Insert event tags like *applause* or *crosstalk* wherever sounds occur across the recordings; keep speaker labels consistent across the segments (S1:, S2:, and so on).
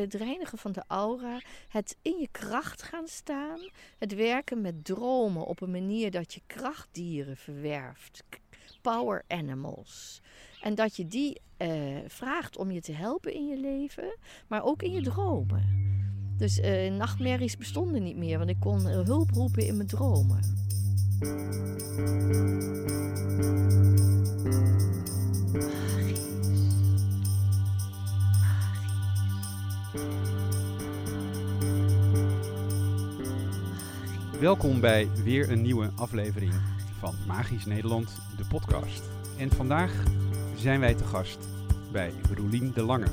S1: het reinigen van de aura, het in je kracht gaan staan, het werken met dromen op een manier dat je krachtdieren verwerft, power animals. En dat je die uh, vraagt om je te helpen in je leven, maar ook in je dromen. Dus uh, nachtmerries bestonden niet meer, want ik kon hulp roepen in mijn dromen.
S2: Welkom bij weer een nieuwe aflevering van Magisch Nederland, de podcast. En vandaag zijn wij te gast bij Roelien de Lange.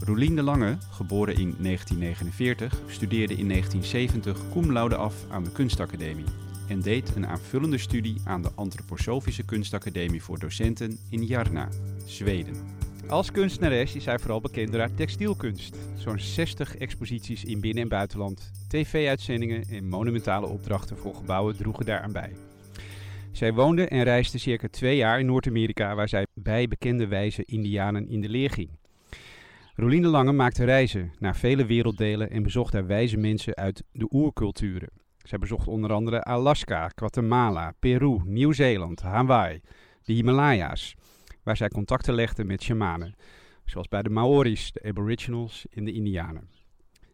S2: Roelien de Lange, geboren in 1949, studeerde in 1970 cum laude af aan de Kunstacademie en deed een aanvullende studie aan de Antroposofische Kunstacademie voor docenten in Jarna, Zweden. Als kunstenares is hij vooral bekend door haar textielkunst. Zo'n 60 exposities in binnen- en buitenland, tv-uitzendingen en monumentale opdrachten voor gebouwen droegen daaraan bij. Zij woonde en reisde circa twee jaar in Noord-Amerika, waar zij bij bekende wijze Indianen in de leer ging. Roline Lange maakte reizen naar vele werelddelen en bezocht daar wijze mensen uit de oerculturen. Zij bezocht onder andere Alaska, Guatemala, Peru, Nieuw-Zeeland, Hawaii, de Himalaya's waar zij contacten legde met shamanen, zoals bij de Maori's, de Aboriginals en de Indianen.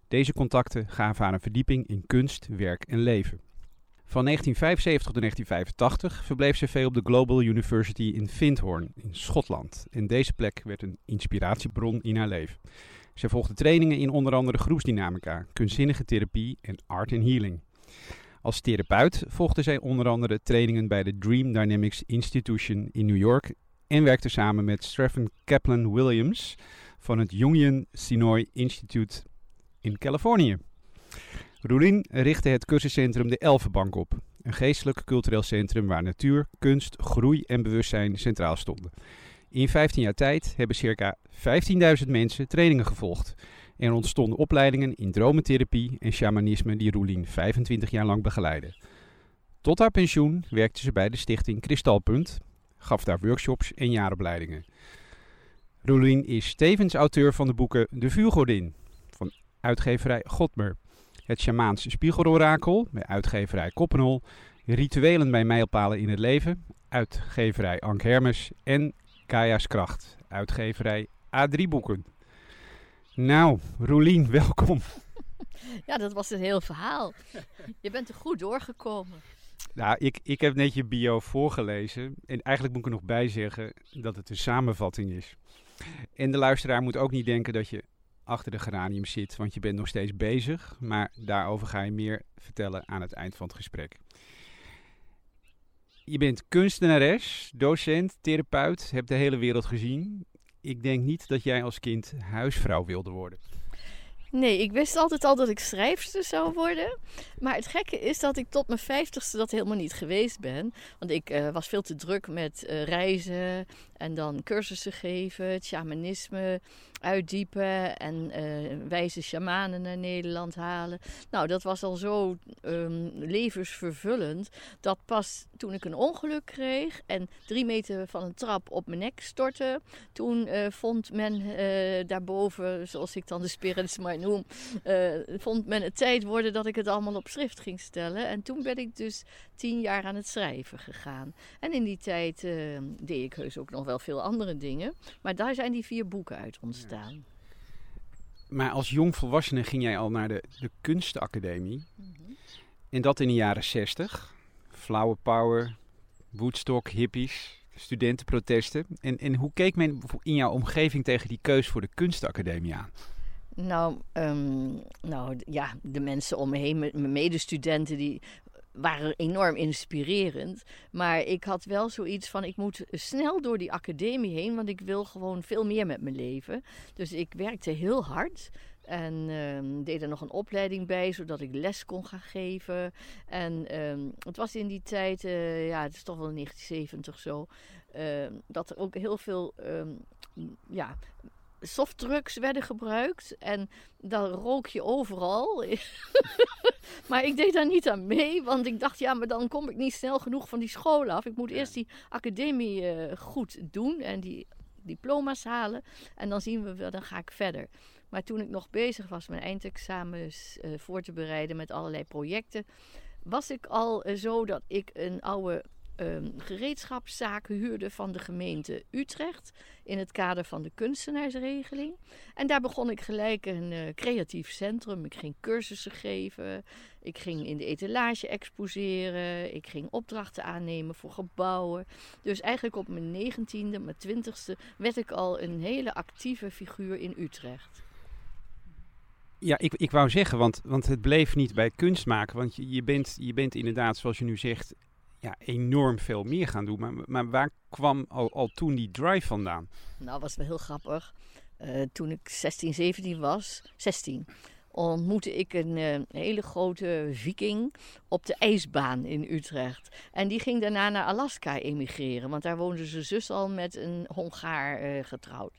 S2: Deze contacten gaven haar een verdieping in kunst, werk en leven. Van 1975 tot 1985 verbleef ze veel op de Global University in Findhorn in Schotland. En deze plek werd een inspiratiebron in haar leven. Ze volgde trainingen in onder andere groepsdynamica, kunstzinnige therapie en art and healing. Als therapeut volgde zij onder andere trainingen bij de Dream Dynamics Institution in New York en werkte samen met Stephen Kaplan Williams van het Jungian Sinoi Institute in Californië. Roelien richtte het cursuscentrum De Elfenbank op, een geestelijk cultureel centrum waar natuur, kunst, groei en bewustzijn centraal stonden. In 15 jaar tijd hebben circa 15.000 mensen trainingen gevolgd. Er ontstonden opleidingen in dromentherapie en shamanisme die Roelien 25 jaar lang begeleidde. Tot haar pensioen werkte ze bij de stichting Kristalpunt, gaf daar workshops en jaaropleidingen. Roelien is tevens auteur van de boeken De Vuurgodin van uitgeverij Godmer, Het Shamaanse Spiegelorakel bij uitgeverij Koppenhol, Rituelen bij Mijlpalen in het Leven, uitgeverij Ank Hermes en Kaja's Kracht, uitgeverij A3 Boeken. Nou, Roelien, welkom. *laughs*
S1: Ja, dat was een heel verhaal. Je bent er goed doorgekomen.
S2: Nou, ik, ik heb net je bio voorgelezen. En eigenlijk moet ik er nog bij zeggen dat het een samenvatting is. En de luisteraar moet ook niet denken dat je achter de geranium zit, want je bent nog steeds bezig. Maar daarover ga je meer vertellen aan het eind van het gesprek. Je bent kunstenares, docent, therapeut, hebt de hele wereld gezien. Ik denk niet dat jij als kind huisvrouw wilde worden.
S1: Nee, ik wist altijd al dat ik schrijfster zou worden. Maar het gekke is dat ik tot mijn vijftigste dat helemaal niet geweest ben. Want ik uh, was veel te druk met uh, reizen en dan cursussen geven, shamanisme uitdiepen en uh, wijze shamanen naar Nederland halen. Nou, dat was al zo um, levensvervullend dat pas toen ik een ongeluk kreeg en drie meter van een trap op mijn nek stortte, toen vond men daarboven, zoals ik dan de spirits maar noem, vond men het tijd worden dat ik het allemaal op schrift ging stellen. En toen ben ik dus tien jaar aan het schrijven gegaan. En in die tijd ehm, deed ik heus ook nog wel veel andere dingen. Maar daar zijn die vier boeken uit ontstaan.
S2: Maar als jong volwassene ging jij al naar de, de kunstacademie. Mm En dat in de jaren zestig. Flower power, Woodstock, hippies, studentenprotesten. En, en hoe keek men in jouw omgeving tegen die keus voor de kunstacademie aan?
S1: Nou, um, nou ja, de mensen om me heen, mijn medestudenten, die waren enorm inspirerend. Maar ik had wel zoiets van: ik moet snel door die academie heen, want ik wil gewoon veel meer met mijn leven. Dus ik werkte heel hard. En um, deed er nog een opleiding bij, zodat ik les kon gaan geven. En um, het was in die tijd, uh, ja, het is toch wel 1970 zo, dat er ook heel veel ja, softdrugs werden gebruikt. En dan rook je overal. *laughs* maar ik deed daar niet aan mee, want ik dacht, ja, maar dan kom ik niet snel genoeg van die school af. Ik moet eerst die academie uh, goed doen en die diploma's halen. En dan zien we wel, dan ga ik verder. Maar toen ik nog bezig was mijn eindexamens uh, voor te bereiden met allerlei projecten, was ik al uh, zo dat ik een oude um, gereedschapszaken huurde van de gemeente Utrecht in het kader van de kunstenaarsregeling. En daar begon ik gelijk een uh, creatief centrum. Ik ging cursussen geven, ik ging in de etalage exposeren, ik ging opdrachten aannemen voor gebouwen. Dus eigenlijk op mijn negentiende, mijn twintigste werd ik al een hele actieve figuur in Utrecht.
S2: Ja, ik, ik wou zeggen, want, want het bleef niet bij kunst maken. Want je, je, bent, je bent inderdaad, zoals je nu zegt, ja, enorm veel meer gaan doen. Maar, maar waar kwam al, toen die drive vandaan?
S1: Nou, was wel heel grappig. Uh, toen ik 16, 17 was, 16, ontmoette ik een uh, hele grote viking op de ijsbaan in Utrecht. En die ging daarna naar Alaska emigreren, want daar woonde zijn zus al met een Hongaar uh, getrouwd.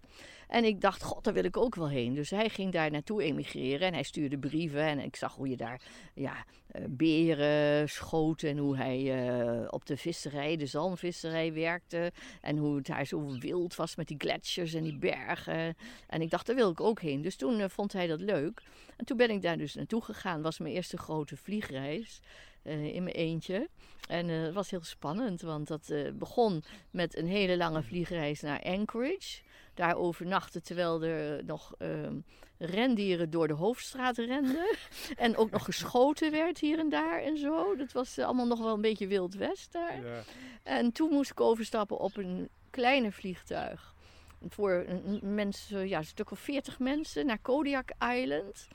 S1: En ik dacht, god, daar wil ik ook wel heen. Dus hij ging daar naartoe emigreren en hij stuurde brieven. En ik zag hoe je daar ja, eh, beren schoten en hoe hij uh, op de visserij, de zalmvisserij werkte. En hoe het daar zo wild was met die gletsjers en die bergen. En ik dacht, daar wil ik ook heen. Dus toen uh, vond hij dat leuk. En toen ben ik daar dus naartoe gegaan. was mijn eerste grote vliegreis. In mijn eentje. En het was heel spannend, want dat begon met een hele lange vliegreis naar Anchorage daar overnachten terwijl er nog uh, rendieren door de hoofdstraat renden. *laughs* en ook nog geschoten werd hier en daar en zo. Dat was uh, allemaal nog wel een beetje wild west daar. Ja. En toen moest ik overstappen op een kleine vliegtuig. Voor mensen, ja, een stuk of veertig mensen naar Kodiak Island.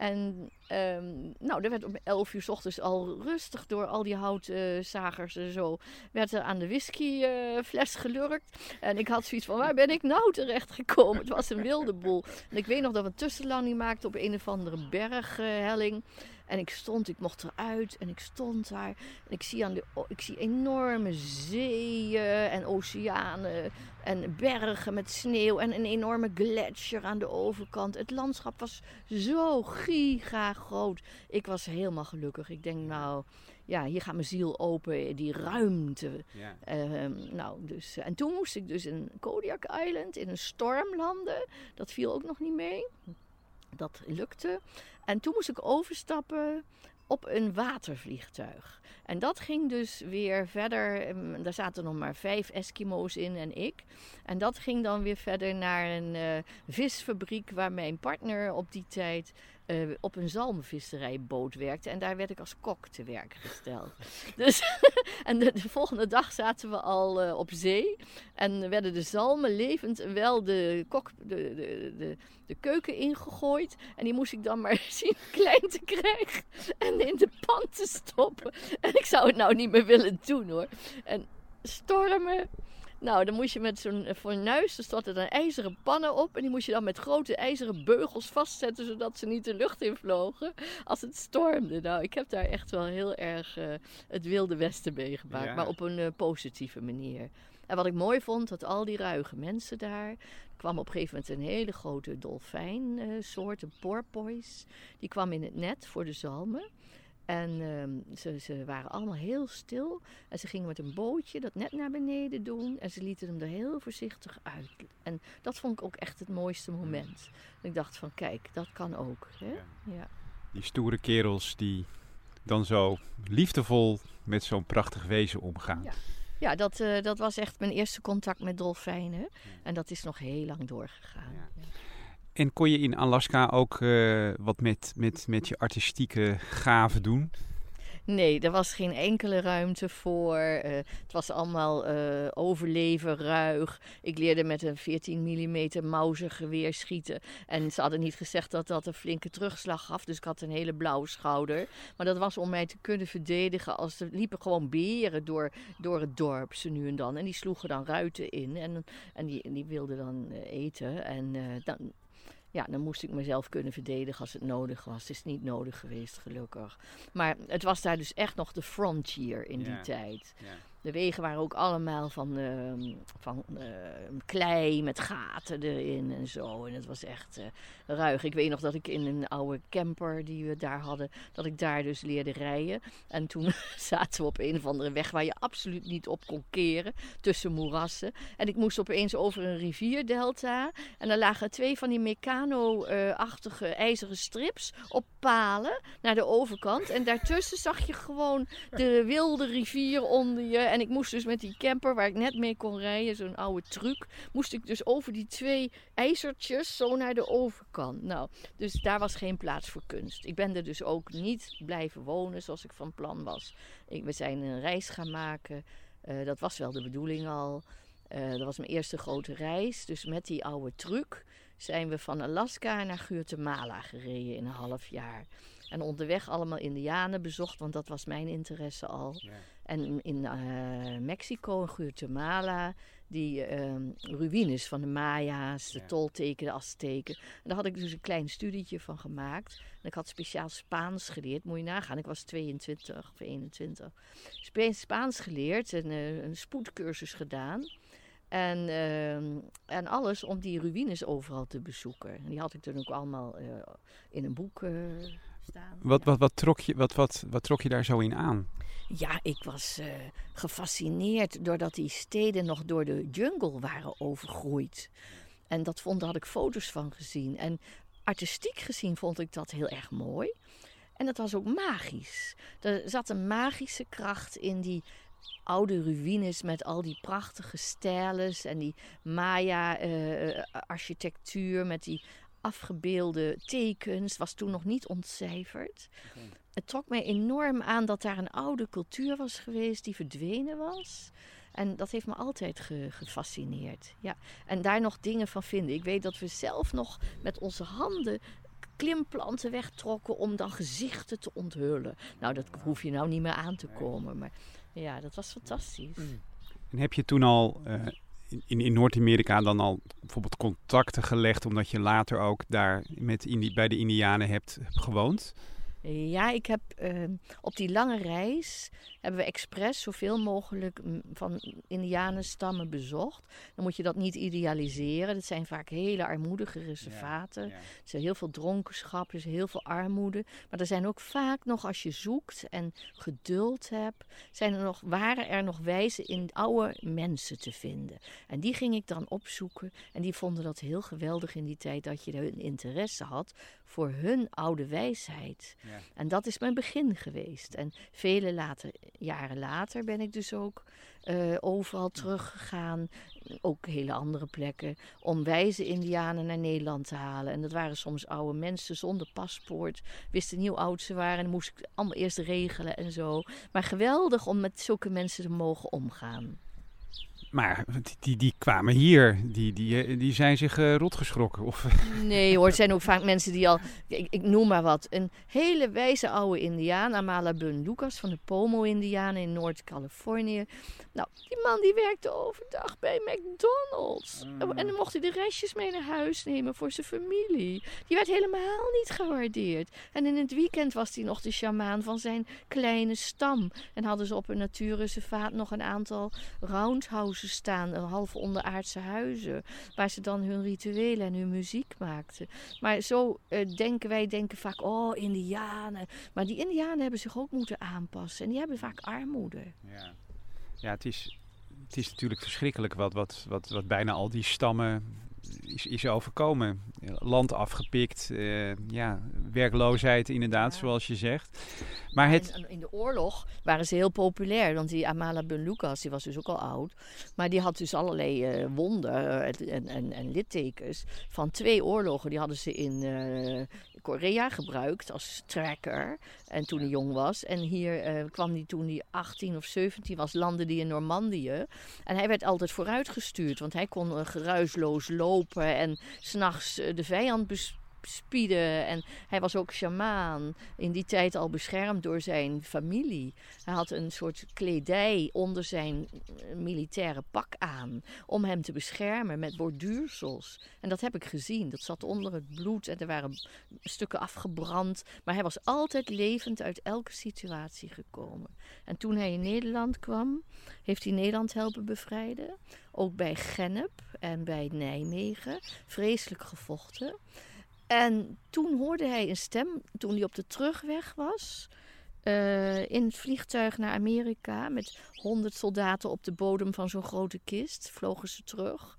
S1: En um, nou, er werd om 11 uur s ochtends al rustig door al die houtzagers en zo. werd er aan de whiskyfles uh, gelurkt. En ik had zoiets van: waar ben ik nou terecht gekomen? Het was een wilde boel. En ik weet nog dat we een tussenlanding maakten op een of andere berghelling. En ik stond, ik mocht eruit en ik stond daar. En ik zie, aan de, ik zie enorme zeeën en oceanen en bergen met sneeuw en een enorme gletsjer aan de overkant. Het landschap was zo giga groot. Ik was helemaal gelukkig. Ik denk, nou, ja, hier gaat mijn ziel open, die ruimte. Ja. Uh, nou, dus, en toen moest ik dus in Kodiak Island in een storm landen. Dat viel ook nog niet mee. Dat lukte. En toen moest ik overstappen op een watervliegtuig. En dat ging dus weer verder. Ehm, daar zaten nog maar vijf Eskimo's in en ik. En dat ging dan weer verder naar een uh, visfabriek waar mijn partner op die tijd uh, op een zalmvisserijboot werkte. En daar werd ik als kok te werk gesteld. *laughs* dus, *laughs* en de, de, volgende dag zaten we al uh, op zee. En werden de zalmen levend wel de, kok, de, de, de, de keuken ingegooid. En die moest ik dan maar *laughs* zien klein te krijgen. En in de pan te stoppen. En ik zou het nou niet meer willen doen hoor. En stormen. Nou, dan moest je met zo'n fornuis, er stond er dan ijzeren pannen op. En die moest je dan met grote ijzeren beugels vastzetten, zodat ze niet de lucht in vlogen als het stormde. Nou, ik heb daar echt wel heel erg uh, het wilde westen meegemaakt, ja. maar op een uh, positieve manier. En wat ik mooi vond, dat al die ruige mensen daar. Kwam op een gegeven moment een hele grote dolfijnsoort, uh, een porpoise. Die kwam in het net voor de zalmen. En um, ze, ze, waren allemaal heel stil. En ze gingen met een bootje dat net naar beneden doen. En ze lieten hem er heel voorzichtig uit. En dat vond ik ook echt het mooiste moment. En ik dacht van kijk, dat kan ook. Hè? Ja.
S2: Ja. Die stoere kerels die dan zo liefdevol met zo'n prachtig wezen omgaan.
S1: Ja. Ja, dat, uh, dat was echt mijn eerste contact met dolfijnen. En dat is nog heel lang doorgegaan. Ja.
S2: En kon je in Alaska ook uh, wat met, met, met je artistieke gaven doen?
S1: Nee, er was geen enkele ruimte voor. Uh, het was allemaal uh, overleven, ruig. Ik leerde met een 14 mm Mauser geweer schieten. En ze hadden niet gezegd dat dat een flinke terugslag gaf. Dus ik had een hele blauwe schouder. Maar dat was om mij te kunnen verdedigen. Als er liepen gewoon beren door, door het dorp, ze nu en dan. En die sloegen dan ruiten in. En, en die, die wilden dan eten. En dan, ja, dan moest ik mezelf kunnen verdedigen als het nodig was. Het is niet nodig geweest, gelukkig. Maar het was daar dus echt nog de frontier in die tijd. De wegen waren ook allemaal van, uh, van uh, klei met gaten erin en zo. En het was echt uh, ruig. Ik weet nog dat ik in een oude camper die we daar hadden, dat ik daar dus leerde rijden. En toen *laughs* zaten we op een of andere weg waar je absoluut niet op kon keren, tussen moerassen. En ik moest opeens over een rivierdelta. En daar lagen twee van die mecano-achtige ijzeren strips op palen naar de overkant. En daartussen zag je gewoon de wilde rivier onder je. En ik moest dus met die camper waar ik net mee kon rijden, zo'n oude truc, moest ik dus over die twee ijzertjes zo naar de overkant. Nou, dus daar was geen plaats voor kunst. Ik ben er dus ook niet blijven wonen zoals ik van plan was. Ik, we zijn een reis gaan maken. Uh, dat was wel de bedoeling al. Uh, dat was mijn eerste grote reis. Dus met die oude truc zijn we van Alaska naar Guatemala gereden in een half jaar. En onderweg allemaal indianen bezocht, want dat was mijn interesse al. Ja. En in uh, Mexico, in Guatemala, die uh, ruïnes van de Maya's, de ja. Tolteken, de Azteken. En daar had ik dus een klein studietje van gemaakt. En ik had speciaal Spaans geleerd, moet je nagaan. Ik was 22 of 21. Spaans geleerd en uh, een spoedcursus gedaan. En, uh, en alles om die ruïnes overal te bezoeken. En die had ik toen ook allemaal uh, in een boek uh, staan.
S2: Wat, wat, wat, trok je, wat, wat, wat trok je daar zo in aan?
S1: Ja, ik was uh, gefascineerd doordat die steden nog door de jungle waren overgroeid. En dat vond, daar had ik foto's van gezien. En artistiek gezien vond ik dat heel erg mooi. En het was ook magisch. Er zat een magische kracht in die oude ruïnes met al die prachtige stijles en die Maya-architectuur met die afgebeelde tekens. Was toen nog niet ontcijferd. Okay. Het trok mij enorm aan dat daar een oude cultuur was geweest die verdwenen was. En dat heeft me altijd ge gefascineerd. Ja. En daar nog dingen van vinden. Ik weet dat we zelf nog met onze handen klimplanten wegtrokken om dan gezichten te onthullen. Nou, dat hoef je nou niet meer aan te komen. Maar ja, dat was fantastisch.
S2: En heb je toen al uh, in, in Noord-Amerika dan al bijvoorbeeld contacten gelegd, omdat je later ook daar met Indi bij de Indianen hebt gewoond?
S1: Ja, ik heb uh, op die lange reis hebben we expres zoveel mogelijk van indianenstammen bezocht. Dan moet je dat niet idealiseren. Dat zijn vaak hele armoedige reservaten. Ja, ja. Er is heel veel dronkenschap, er is heel veel armoede. Maar er zijn ook vaak nog, als je zoekt en geduld hebt, zijn er nog, waren er nog wijzen in oude mensen te vinden. En die ging ik dan opzoeken. En die vonden dat heel geweldig in die tijd dat je hun interesse had voor hun oude wijsheid. Ja. En dat is mijn begin geweest. En vele later, jaren later ben ik dus ook uh, overal teruggegaan. Ook hele andere plekken. Om wijze indianen naar Nederland te halen. En dat waren soms oude mensen zonder paspoort. Wisten niet hoe oud ze waren. En moest ik allemaal eerst regelen en zo. Maar geweldig om met zulke mensen te mogen omgaan.
S2: Maar die, die, die, kwamen hier, die, die, die zijn zich uh, rotgeschrokken. Of...
S1: Nee hoor, het zijn ook vaak mensen die al, ik, ik noem maar wat, een hele wijze oude indiaan, Amala Bun Lucas van de Pomo-indianen in Noord-Californië. Nou, die man die werkte overdag bij McDonald's. Mm. En dan mocht hij de restjes mee naar huis nemen voor zijn familie. Die werd helemaal niet gewaardeerd. En in het weekend was hij nog de sjamaan van zijn kleine stam. En hadden ze op een natuurreservaat nog een aantal roundhouses staan, half onderaardse huizen, waar ze dan hun rituelen en hun muziek maakten. Maar zo uh, denken wij denken vaak, oh, Indianen. Maar die Indianen hebben zich ook moeten aanpassen en die hebben vaak armoede.
S2: Ja, ja het, is, het is natuurlijk verschrikkelijk wat, wat, wat, wat bijna al die stammen is, is overkomen. Land afgepikt, uh, ja, werkloosheid inderdaad, ja. zoals je zegt. Maar het...
S1: In de oorlog waren ze heel populair, want die Amala Ben Lucas, die was dus ook al oud. Maar die had dus allerlei uh, wonden en, en, en, littekens van twee oorlogen. Die hadden ze in uh, Korea gebruikt als tracker. En toen hij jong was. En hier kwam hij toen hij 18 of 17 was, landde hij in Normandië. En hij werd altijd vooruitgestuurd, want hij kon geruisloos lopen en s'nachts de vijand spieden. En hij was ook sjamaan. In die tijd al beschermd door zijn familie. Hij had een soort kledij onder zijn eh, militaire pak aan. Om hem te beschermen met borduursels. En dat heb ik gezien. Dat zat onder het bloed en er waren stukken afgebrand. Maar hij was altijd levend uit elke situatie gekomen. En toen hij in Nederland kwam, heeft hij Nederland helpen bevrijden. Ook bij Gennep en bij Nijmegen. Vreselijk gevochten. En toen hoorde hij een stem, toen hij op de terugweg was, uh, in het vliegtuig naar Amerika met honderd soldaten op de bodem van zo'n grote kist, vlogen ze terug.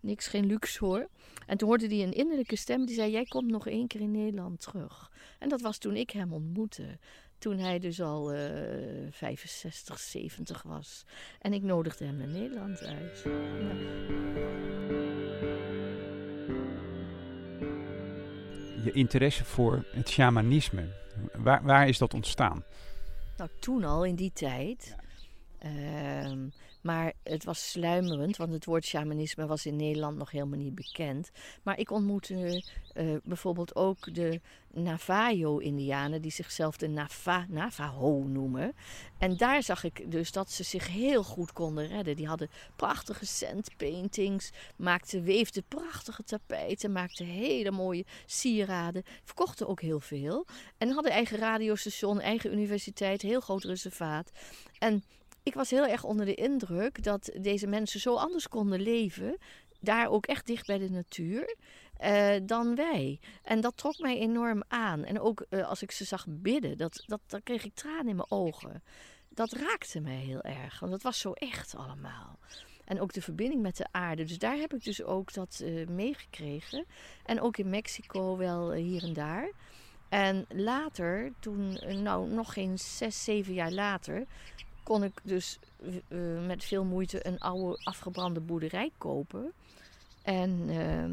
S1: Niks, geen luxe hoor. En toen hoorde hij een innerlijke stem die zei: Jij komt nog één keer in Nederland terug. En dat was toen ik hem ontmoette. Toen hij dus al uh, 65, 70 was. En ik nodigde hem naar Nederland uit. Ja.
S2: je interesse voor het shamanisme. Waar, waar is dat ontstaan?
S1: Nou, toen al, in die tijd. Ehm, maar het was sluimerend, want het woord shamanisme was in Nederland nog helemaal niet bekend. Maar ik ontmoette uh, bijvoorbeeld ook de Navajo-Indianen, die zichzelf de Nava Navajo noemen. En daar zag ik dus dat ze zich heel goed konden redden. Die hadden prachtige sandpaintings, maakten, weefden prachtige tapijten, maakten hele mooie sieraden, verkochten ook heel veel. En hadden eigen radiostation, eigen universiteit, heel groot reservaat. En ik was heel erg onder de indruk dat deze mensen zo anders konden leven. Daar ook echt dicht bij de natuur. Uh, dan wij. En dat trok mij enorm aan. En ook uh, als ik ze zag bidden, dat, dat, kreeg ik tranen in mijn ogen. Dat raakte mij heel erg, want het was zo echt allemaal. En ook de verbinding met de aarde. Dus daar heb ik dus ook dat uh, meegekregen. En ook in Mexico wel hier en daar. En later, toen, nou nog geen zes, zeven jaar later, kon ik dus uh, met veel moeite een oude afgebrande boerderij kopen. En uh,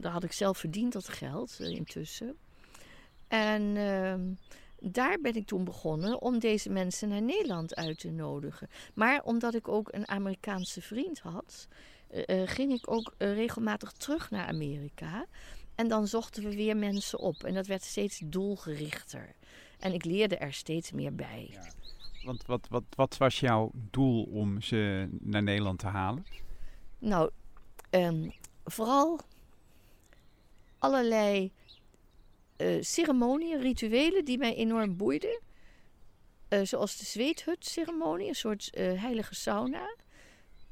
S1: daar had ik zelf verdiend dat geld uh, intussen. En ehm, daar ben ik toen begonnen om deze mensen naar Nederland uit te nodigen. Maar omdat ik ook een Amerikaanse vriend had, eh, ging ik ook regelmatig terug naar Amerika. En dan zochten we weer mensen op. En dat werd steeds doelgerichter. En ik leerde er steeds meer bij.
S2: Want wat, wat, wat was jouw doel om ze naar Nederland te halen?
S1: Nou, um, vooral allerlei uh, ceremonieën, rituelen die mij enorm boeiden. Uh, zoals de zweethut-ceremonie, een soort uh, heilige sauna.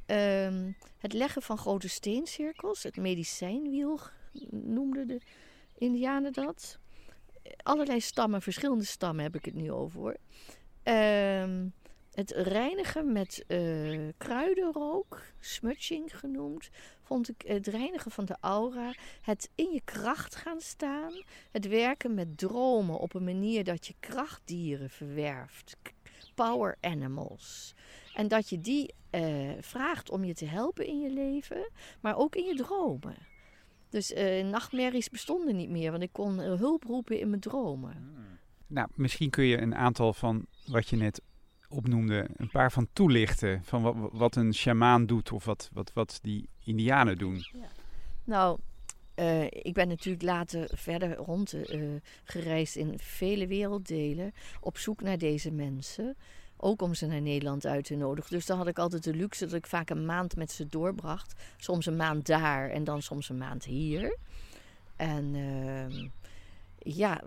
S1: Um, het leggen van grote steencirkels, het medicijnwiel noemden de Indianen dat. Allerlei stammen, verschillende stammen heb ik het nu over hoor. Uh, het reinigen met uh, kruidenrook, smudging genoemd, vond ik het reinigen van de aura, het in je kracht gaan staan, het werken met dromen op een manier dat je krachtdieren verwerft, power animals. En dat je die uh, vraagt om je te helpen in je leven, maar ook in je dromen. Dus uh, nachtmerries bestonden niet meer, want ik kon hulp roepen in mijn dromen.
S2: Nou, misschien kun je een aantal van wat je net opnoemde, een paar van toelichten. Van wat, wat een sjamaan doet of wat, wat, wat die indianen doen. Ja.
S1: Nou, uh, ik ben natuurlijk later verder rond uh, gereisd in vele werelddelen op zoek naar deze mensen. Ook om ze naar Nederland uit te nodigen. Dus dan had ik altijd de luxe dat ik vaak een maand met ze doorbracht. Soms een maand daar en dan soms een maand hier. En uh, ja,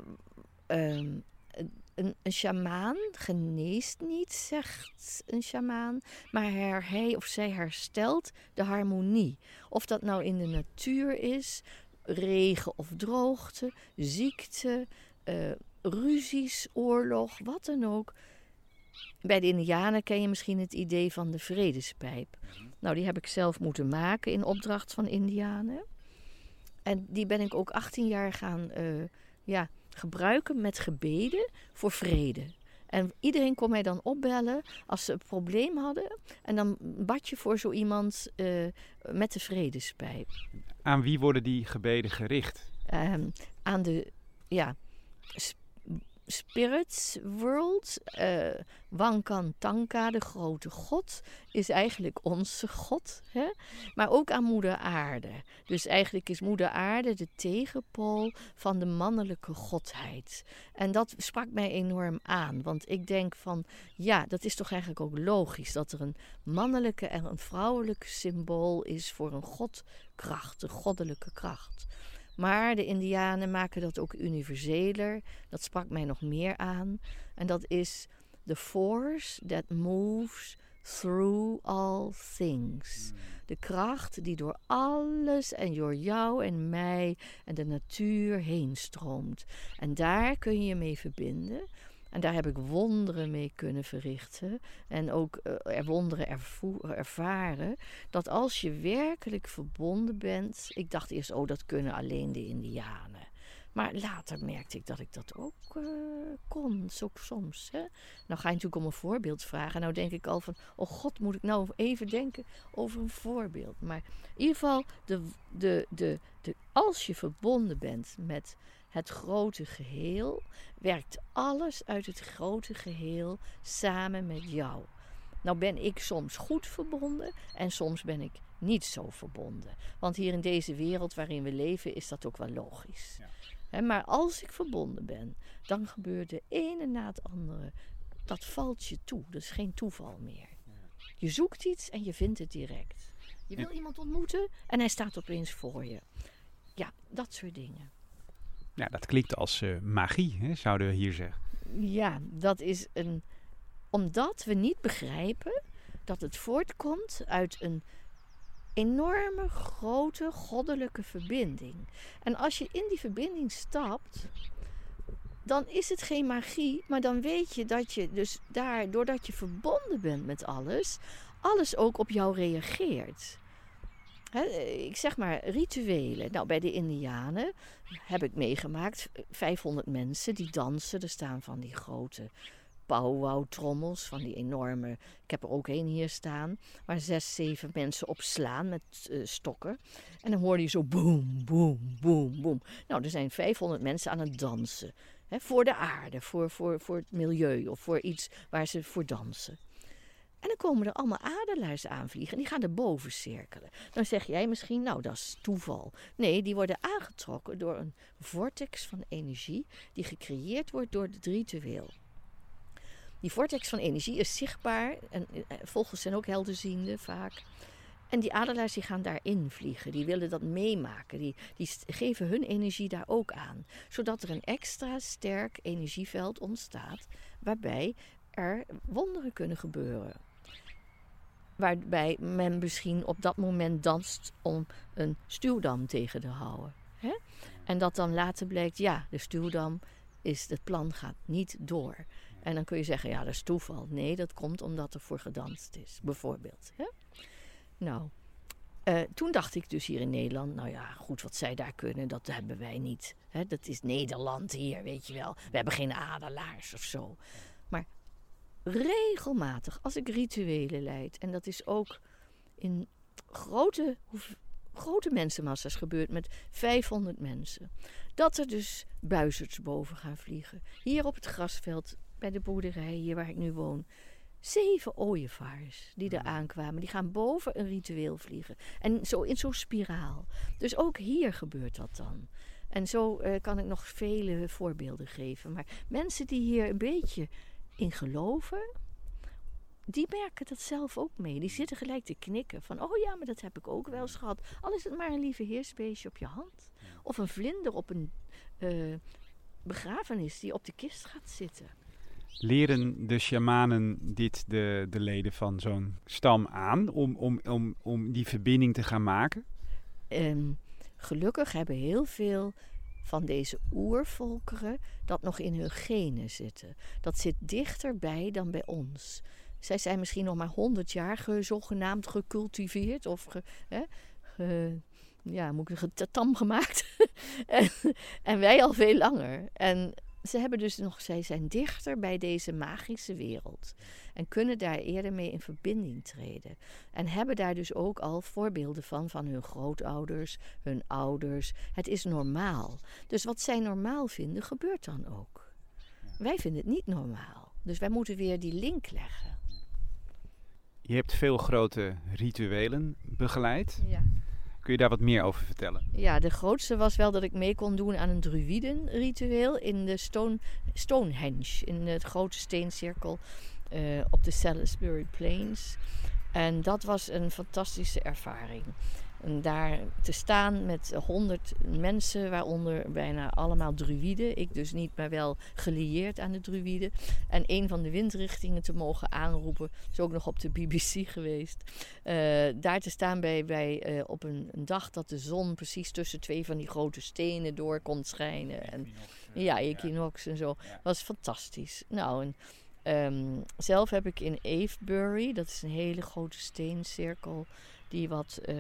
S1: ehm, een, een sjamaan geneest niet, zegt een sjamaan, maar her, hij of zij herstelt de harmonie. Of dat nou in de natuur is, regen of droogte, ziekte, uh, ruzies, oorlog, wat dan ook. Bij de Indianen ken je misschien het idee van de vredespijp. Nou, die heb ik zelf moeten maken in opdracht van Indianen. En die ben ik ook 18 jaar gaan uh, ja, gebruiken met gebeden voor vrede. En iedereen kon mij dan opbellen als ze een probleem hadden. En dan bad je voor zo iemand uh, met de vredespijp.
S2: Aan wie worden die gebeden gericht?
S1: Um, aan de, ja, spirits world. Uh, Wankantanka, de grote god, is eigenlijk onze god. Hè? Maar ook aan moeder aarde. Dus eigenlijk is moeder aarde de tegenpool van de mannelijke godheid. En dat sprak mij enorm aan. Want ik denk van, ja, dat is toch eigenlijk ook logisch. Dat er een mannelijke en een vrouwelijke symbool is voor een godkracht, een goddelijke kracht. Maar de Indianen maken dat ook universeler. Dat sprak mij nog meer aan. En dat is the force that moves through all things. Hmm. De kracht die door alles en door jou en mij en de natuur heen stroomt. En daar kun je je mee verbinden. En daar heb ik wonderen mee kunnen verrichten. En ook uh, er wonderen ervaren. Dat als je werkelijk verbonden bent. Ik dacht eerst, oh, dat kunnen alleen de Indianen. Maar later merkte ik dat ik dat ook uh, kon, zo soms. Hè? Nou ga je natuurlijk om een voorbeeld vragen. Nou denk ik al van, oh god, moet ik nou even denken over een voorbeeld. Maar in ieder geval, de, de, de, de, als je verbonden bent met het grote geheel, werkt alles uit het grote geheel samen met jou. Nou ben ik soms goed verbonden en soms ben ik niet zo verbonden. Want hier in deze wereld waarin we leven is dat ook wel logisch. maar als ik verbonden ben, dan gebeurt de ene na het andere. Dat valt je toe. Dat is geen toeval meer. Je zoekt iets en je vindt het direct. Je wil iemand ontmoeten en hij staat opeens voor je. Ja, dat soort dingen.
S2: Ja, dat klinkt als uh, magie, hè, zouden we hier zeggen.
S1: Ja, dat is een. Omdat we niet begrijpen dat het voortkomt uit een enorme, grote, goddelijke verbinding. En als je in die verbinding stapt, dan is het geen magie, maar dan weet je dat je dus daar, doordat je verbonden bent met alles, alles ook op jou reageert ik zeg maar rituelen. Nou, bij de Indianen heb ik meegemaakt 500 mensen die dansen. Er staan van die grote powwow-trommels, van die enorme. Ik heb er ook één hier staan, waar zes, zeven mensen op slaan met uh, stokken. En dan hoor je zo boem, boem, boem, boem. Nou, er zijn 500 mensen aan het dansen. voor de aarde, voor, voor, voor het milieu of voor iets waar ze voor dansen. En dan komen er allemaal adelaars aanvliegen en die gaan erboven cirkelen. Dan zeg jij misschien, nou dat is toeval. Nee, die worden aangetrokken door een vortex van energie die gecreëerd wordt door het ritueel. Die vortex van energie is zichtbaar en eh, vogels zijn ook helderziende vaak. En die adelaars die gaan daarin vliegen, die willen dat meemaken, die, die geven hun energie daar ook aan. Zodat er een extra sterk energieveld ontstaat waarbij er wonderen kunnen gebeuren. Waarbij men misschien op dat moment danst om een stuwdam tegen te houden. Hè? En dat dan later blijkt, ja, de stuwdam is, het plan gaat niet door. En dan kun je zeggen, ja, dat is toeval. Nee, dat komt omdat er voor gedanst is, bijvoorbeeld. Hè? Nou, uh, toen dacht ik dus hier in Nederland, nou ja, goed, wat zij daar kunnen, dat hebben wij niet. Hè? Dat is Nederland hier, weet je wel. We hebben geen adelaars of zo. Regelmatig, als ik rituelen leid, en dat is ook in grote, grote mensenmassa's gebeurd met 500 mensen, dat er dus buizerds boven gaan vliegen. Hier op het grasveld bij de boerderij, hier waar ik nu woon. Zeven ooievaars die er aankwamen. Die gaan boven een ritueel vliegen. En zo in zo'n spiraal. Dus ook hier gebeurt dat dan. En zo uh, kan ik nog vele voorbeelden geven. Maar mensen die hier een beetje in geloven, die merken dat zelf ook mee. Die zitten gelijk te knikken van, oh ja, maar dat heb ik ook wel eens gehad. Al is het maar een lieve heersbeestje op je hand. Of een vlinder op een uh, begrafenis die op de kist gaat zitten.
S2: Leren de shamanen dit de, de leden van zo'n stam aan om, om, om, om die verbinding te gaan maken?
S1: Um, gelukkig hebben heel veel van deze oervolkeren dat nog in hun genen zitten. Dat zit dichterbij dan bij ons. Zij zijn misschien nog maar honderd jaar ge, zogenaamd gecultiveerd of ge, hè, ja, moet ik zeggen, tam gemaakt. *laughs* en, en, wij al veel langer. En ze hebben dus nog, zij zijn dichter bij deze magische wereld. En kunnen daar eerder mee in verbinding treden. En hebben daar dus ook al voorbeelden van, van hun grootouders, hun ouders. Het is normaal. Dus wat zij normaal vinden, gebeurt dan ook. Wij vinden het niet normaal. Dus wij moeten weer die link leggen.
S2: Je hebt veel grote rituelen begeleid.
S1: Ja.
S2: Kun je daar wat meer over vertellen?
S1: Ja, de grootste was wel dat ik mee kon doen aan een druidenritueel in de Stone, Stonehenge, in het grote steencirkel eh, op de Salisbury Plains. En dat was een fantastische ervaring. En daar te staan met honderd mensen, waaronder bijna allemaal druïden. Ik dus niet, maar wel gelieerd aan de druïden. En een van de windrichtingen te mogen aanroepen. is ook nog op de BBC geweest. Uh, daar te staan bij, bij, uh, op een, een, dag dat de zon precies tussen twee van die grote stenen door komt schijnen. En, ja, equinox en zo. was fantastisch. Nou, en Um, zelf heb ik in Avebury, dat is een hele grote steencirkel die wat uh,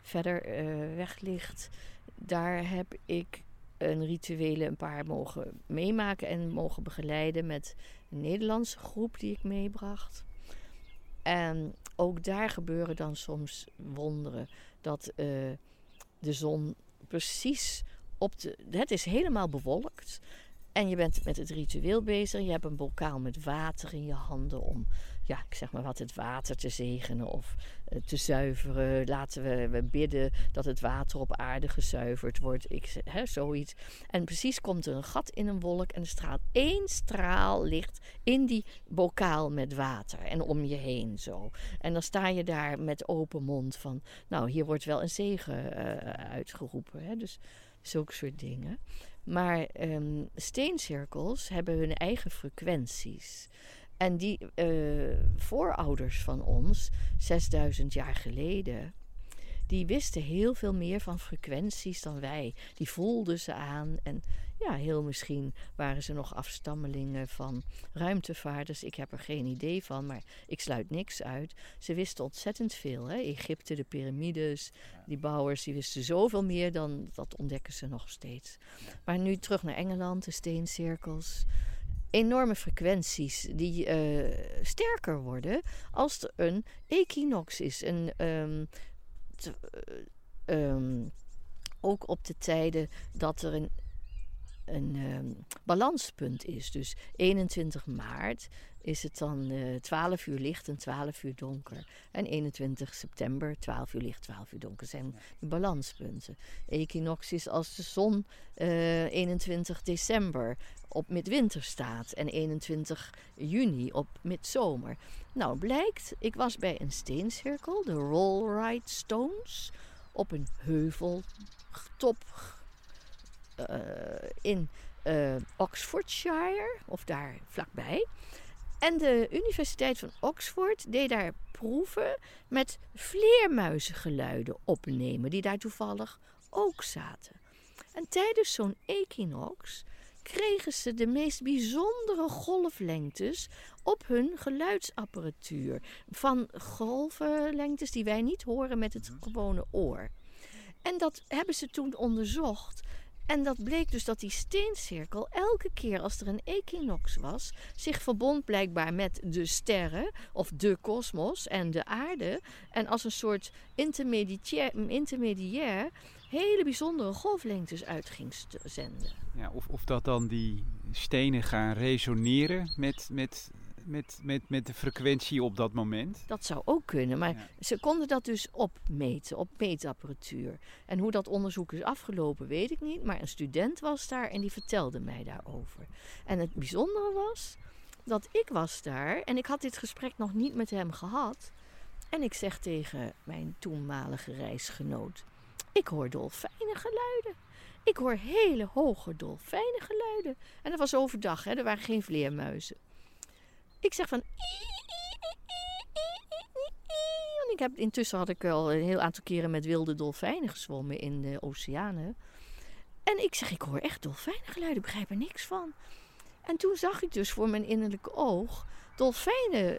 S1: verder uh, weg ligt. Daar heb ik een rituele een paar mogen meemaken en mogen begeleiden met een Nederlandse groep die ik meebracht. En ook daar gebeuren dan soms wonderen. Dat uh, de zon precies op de. Het is helemaal bewolkt. En je bent met het ritueel bezig. Je hebt een bokaal met water in je handen om, ja, ik zeg maar wat, het water te zegenen of uh, te zuiveren. Laten we, we, bidden dat het water op aarde gezuiverd wordt. Ik, hè, zoiets. En precies komt er een gat in een wolk en er straalt één straal licht in die bokaal met water en om je heen zo. En dan sta je daar met open mond van, nou, hier wordt wel een zegen uh, uitgeroepen. Hè? Dus zulke soort dingen. Maar um, steencirkels hebben hun eigen frequenties. En die uh, voorouders van ons, 6000 jaar geleden, die wisten heel veel meer van frequenties dan wij. Die voelden ze aan en ja, heel misschien waren ze nog afstammelingen van ruimtevaarders. Ik heb er geen idee van, maar ik sluit niks uit. Ze wisten ontzettend veel. Hè? Egypte, de piramides, die bouwers, die wisten zoveel meer dan dat ontdekken ze nog steeds. Maar nu terug naar Engeland, de steencirkels enorme frequenties die uh, sterker worden als er een equinox is. Een, um, ook op de tijden dat er een een um, balanspunt is. Dus 21 maart is het dan uh, 12 uur licht en 12 uur donker. En 21 september 12 uur licht, 12 uur donker zijn de balanspunten. Equinox is als de zon uh, 21 december op midwinter staat en 21 juni op midzomer. Nou blijkt, ik was bij een steencirkel, de Rollright Stones, op een heuveltop uh, in uh, Oxfordshire, of daar vlakbij. En de Universiteit van Oxford deed daar proeven met vleermuizengeluiden opnemen, die daar toevallig ook zaten. En tijdens zo'n equinox kregen ze de meest bijzondere golflengtes op hun geluidsapparatuur. Van golflengtes die wij niet horen met het gewone oor. En dat hebben ze toen onderzocht. En dat bleek dus dat die steencirkel elke keer als er een equinox was, zich verbond blijkbaar met de sterren of de kosmos en de aarde. En als een soort intermediair, hele bijzondere golflengtes uit ging zenden.
S2: Ja, of, of dat dan die stenen gaan resoneren met, met met, met, met de frequentie op dat moment?
S1: Dat zou ook kunnen, maar ja. ze konden dat dus opmeten, op meetapparatuur. En hoe dat onderzoek is afgelopen, weet ik niet. Maar een student was daar en die vertelde mij daarover. En het bijzondere was dat ik was daar en ik had dit gesprek nog niet met hem gehad. En ik zeg tegen mijn toenmalige reisgenoot: Ik hoor dolfijnen geluiden. Ik hoor hele hoge dolfijnen geluiden. En dat was overdag, hè? er waren geen vleermuizen. Ik zeg van. Ik heb, intussen had ik al een heel aantal keren met wilde dolfijnen gezwommen in de oceanen. En ik zeg, ik hoor echt dolfijnengeluiden, ik begrijp er niks van. En toen zag ik dus voor mijn innerlijke oog dolfijnen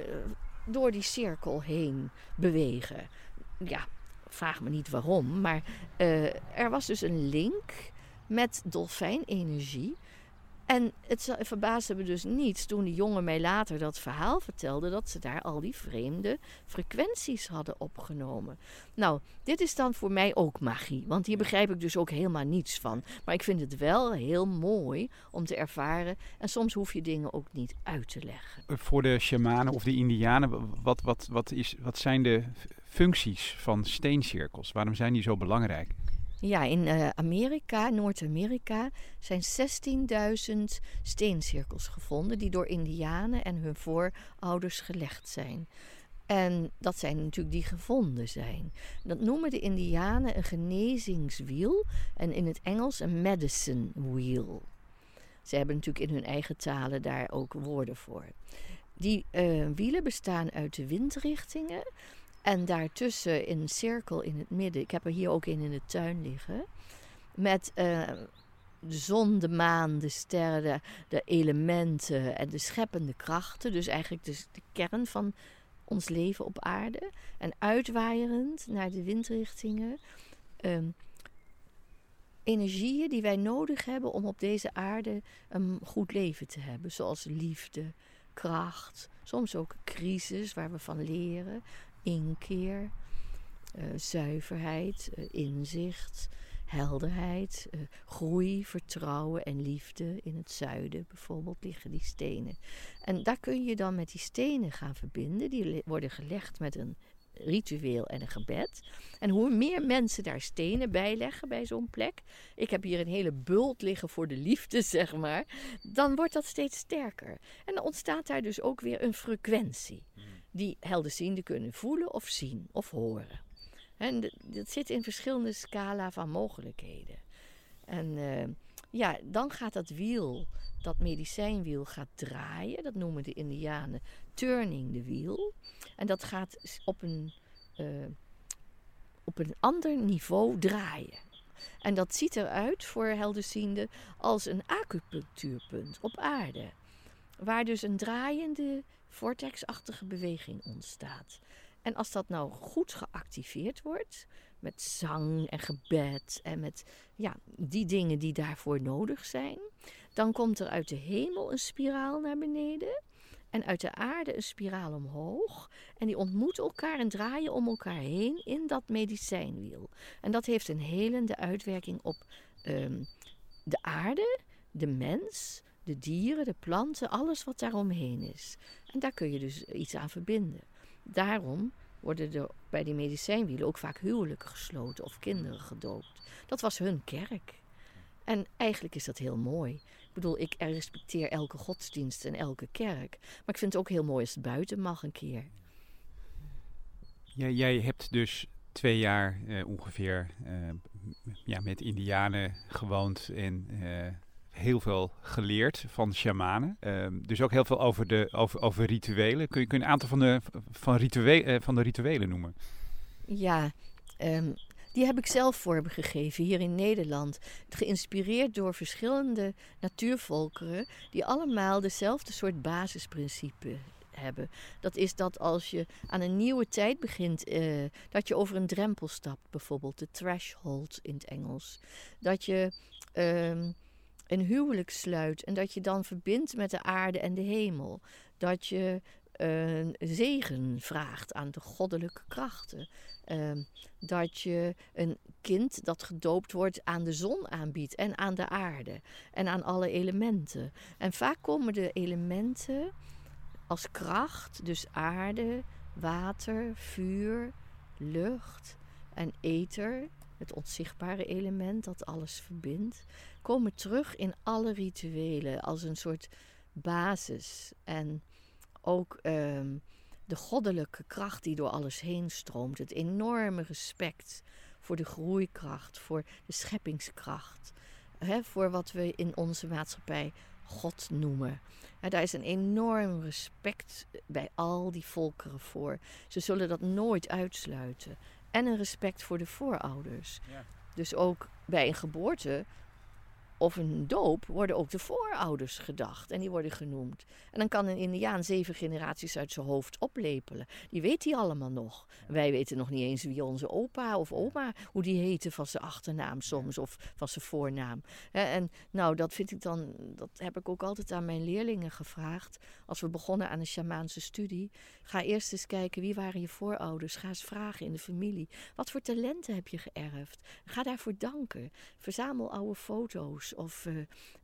S1: door die cirkel heen bewegen. Ja, vraag me niet waarom, maar uh, er was dus een link met dolfijnenergie En het verbaasde me dus niet toen die jongen mij later dat verhaal vertelde dat ze daar al die vreemde frequenties hadden opgenomen. Nou, dit is dan voor mij ook magie, want hier begrijp ik dus ook helemaal niets van. Maar ik vind het wel heel mooi om te ervaren en soms hoef je dingen ook niet uit te leggen.
S2: Voor de shamanen of de indianen, wat, wat, wat, is, wat zijn de functies van steencirkels? Waarom zijn die zo belangrijk?
S1: Ja, in eh, Amerika, Noord-Amerika, zijn 16.000 steencirkels gevonden die door Indianen en hun voorouders gelegd zijn. En dat zijn natuurlijk die gevonden zijn. Dat noemen de Indianen een genezingswiel en in het Engels een medicine wheel. Ze hebben natuurlijk in hun eigen talen daar ook woorden voor. Die eh, wielen bestaan uit de windrichtingen en daartussen in een cirkel in het midden. Ik heb er hier ook een in de tuin liggen. Met eh, de zon, de maan, de sterren, de, de elementen en de scheppende krachten. Dus eigenlijk dus de kern van ons leven op aarde. En uitwaaierend naar de windrichtingen. ehm, energieën die wij nodig hebben om op deze aarde een goed leven te hebben. Zoals liefde, kracht, soms ook crisis waar we van leren inkeer, eh, zuiverheid, eh, inzicht, helderheid, eh, groei, vertrouwen en liefde. In het zuiden bijvoorbeeld liggen die stenen. En daar kun je dan met die stenen gaan verbinden. Die worden gelegd met een ritueel en een gebed. En hoe meer mensen daar stenen bij leggen bij zo'n plek. Ik heb hier een hele bult liggen voor de liefde, *laughs* zeg maar. Dan wordt dat steeds sterker. En dan ontstaat daar dus ook weer een frequentie die helderzienden kunnen voelen of zien of horen. En dat zit in verschillende scala van mogelijkheden. En eh, ja, dan gaat dat wiel, dat medicijnwiel, gaat draaien. Dat noemen de Indianen turning the wheel. En dat gaat op een, eh, op een ander niveau draaien. En dat ziet eruit voor helderzienden als een acupunctuurpunt op aarde. Waar dus een draaiende vortexachtige beweging ontstaat. En als dat nou goed geactiveerd wordt, met zang en gebed en met ja, die dingen die daarvoor nodig zijn, dan komt er uit de hemel een spiraal naar beneden en uit de aarde een spiraal omhoog. En die ontmoeten elkaar en draaien om elkaar heen in dat medicijnwiel. En dat heeft een helende uitwerking op ehm, de aarde, de mens, de dieren, de planten, alles wat daaromheen is. En daar kun je dus iets aan verbinden. Daarom worden er bij die medicijnwielen ook vaak huwelijken gesloten of kinderen gedoopt. Dat was hun kerk. En eigenlijk is dat heel mooi. Ik bedoel, ik respecteer elke godsdienst en elke kerk. Maar ik vind het ook heel mooi als het buiten mag een keer.
S2: Jij, jij hebt dus twee jaar eh, ongeveer eh, ja, met indianen gewoond en eh, heel veel geleerd van shamanen. Ehm, dus ook heel veel over, de, over, over rituelen. Kun je, kun een aantal van de, van, rituele, eh, van de rituelen noemen?
S1: Ja, ehm, die heb ik zelf vormgegeven hier in Nederland. Geïnspireerd door verschillende natuurvolkeren die allemaal dezelfde soort basisprincipe hebben. Dat is dat als je aan een nieuwe tijd begint, eh, dat je over een drempel stapt, bijvoorbeeld de threshold in het Engels. Dat je ehm, een huwelijk sluit en dat je dan verbindt met de aarde en de hemel. Dat je een zegen vraagt aan de goddelijke krachten. Ehm, dat je een kind dat gedoopt wordt aan de zon aanbiedt en aan de aarde en aan alle elementen. En vaak komen de elementen als kracht, dus aarde, water, vuur, lucht en ether, het onzichtbare element dat alles verbindt, komen terug in alle rituelen als een soort basis. En ook ehm, de goddelijke kracht die door alles heen stroomt, het enorme respect voor de groeikracht, voor de scheppingskracht, hè, voor wat we in onze maatschappij God noemen. Daar is een enorm respect bij al die volkeren voor. Ze zullen dat nooit uitsluiten. En een respect voor de voorouders.
S2: Ja.
S1: Dus ook bij een geboorte of een doop worden ook de voorouders gedacht en die worden genoemd. En dan kan een Indiaan zeven generaties uit zijn hoofd oplepelen. Die weet hij allemaal nog. Wij weten nog niet eens wie onze opa of oma, hoe die heette van zijn achternaam soms of van zijn voornaam. En nou, dat vind ik dan, dat heb ik ook altijd aan mijn leerlingen gevraagd. Als we begonnen aan een shamaanse studie, ga eerst eens kijken wie waren je voorouders. Ga eens vragen in de familie. Wat voor talenten heb je geërfd? Ga daarvoor danken. Verzamel oude foto's of uh,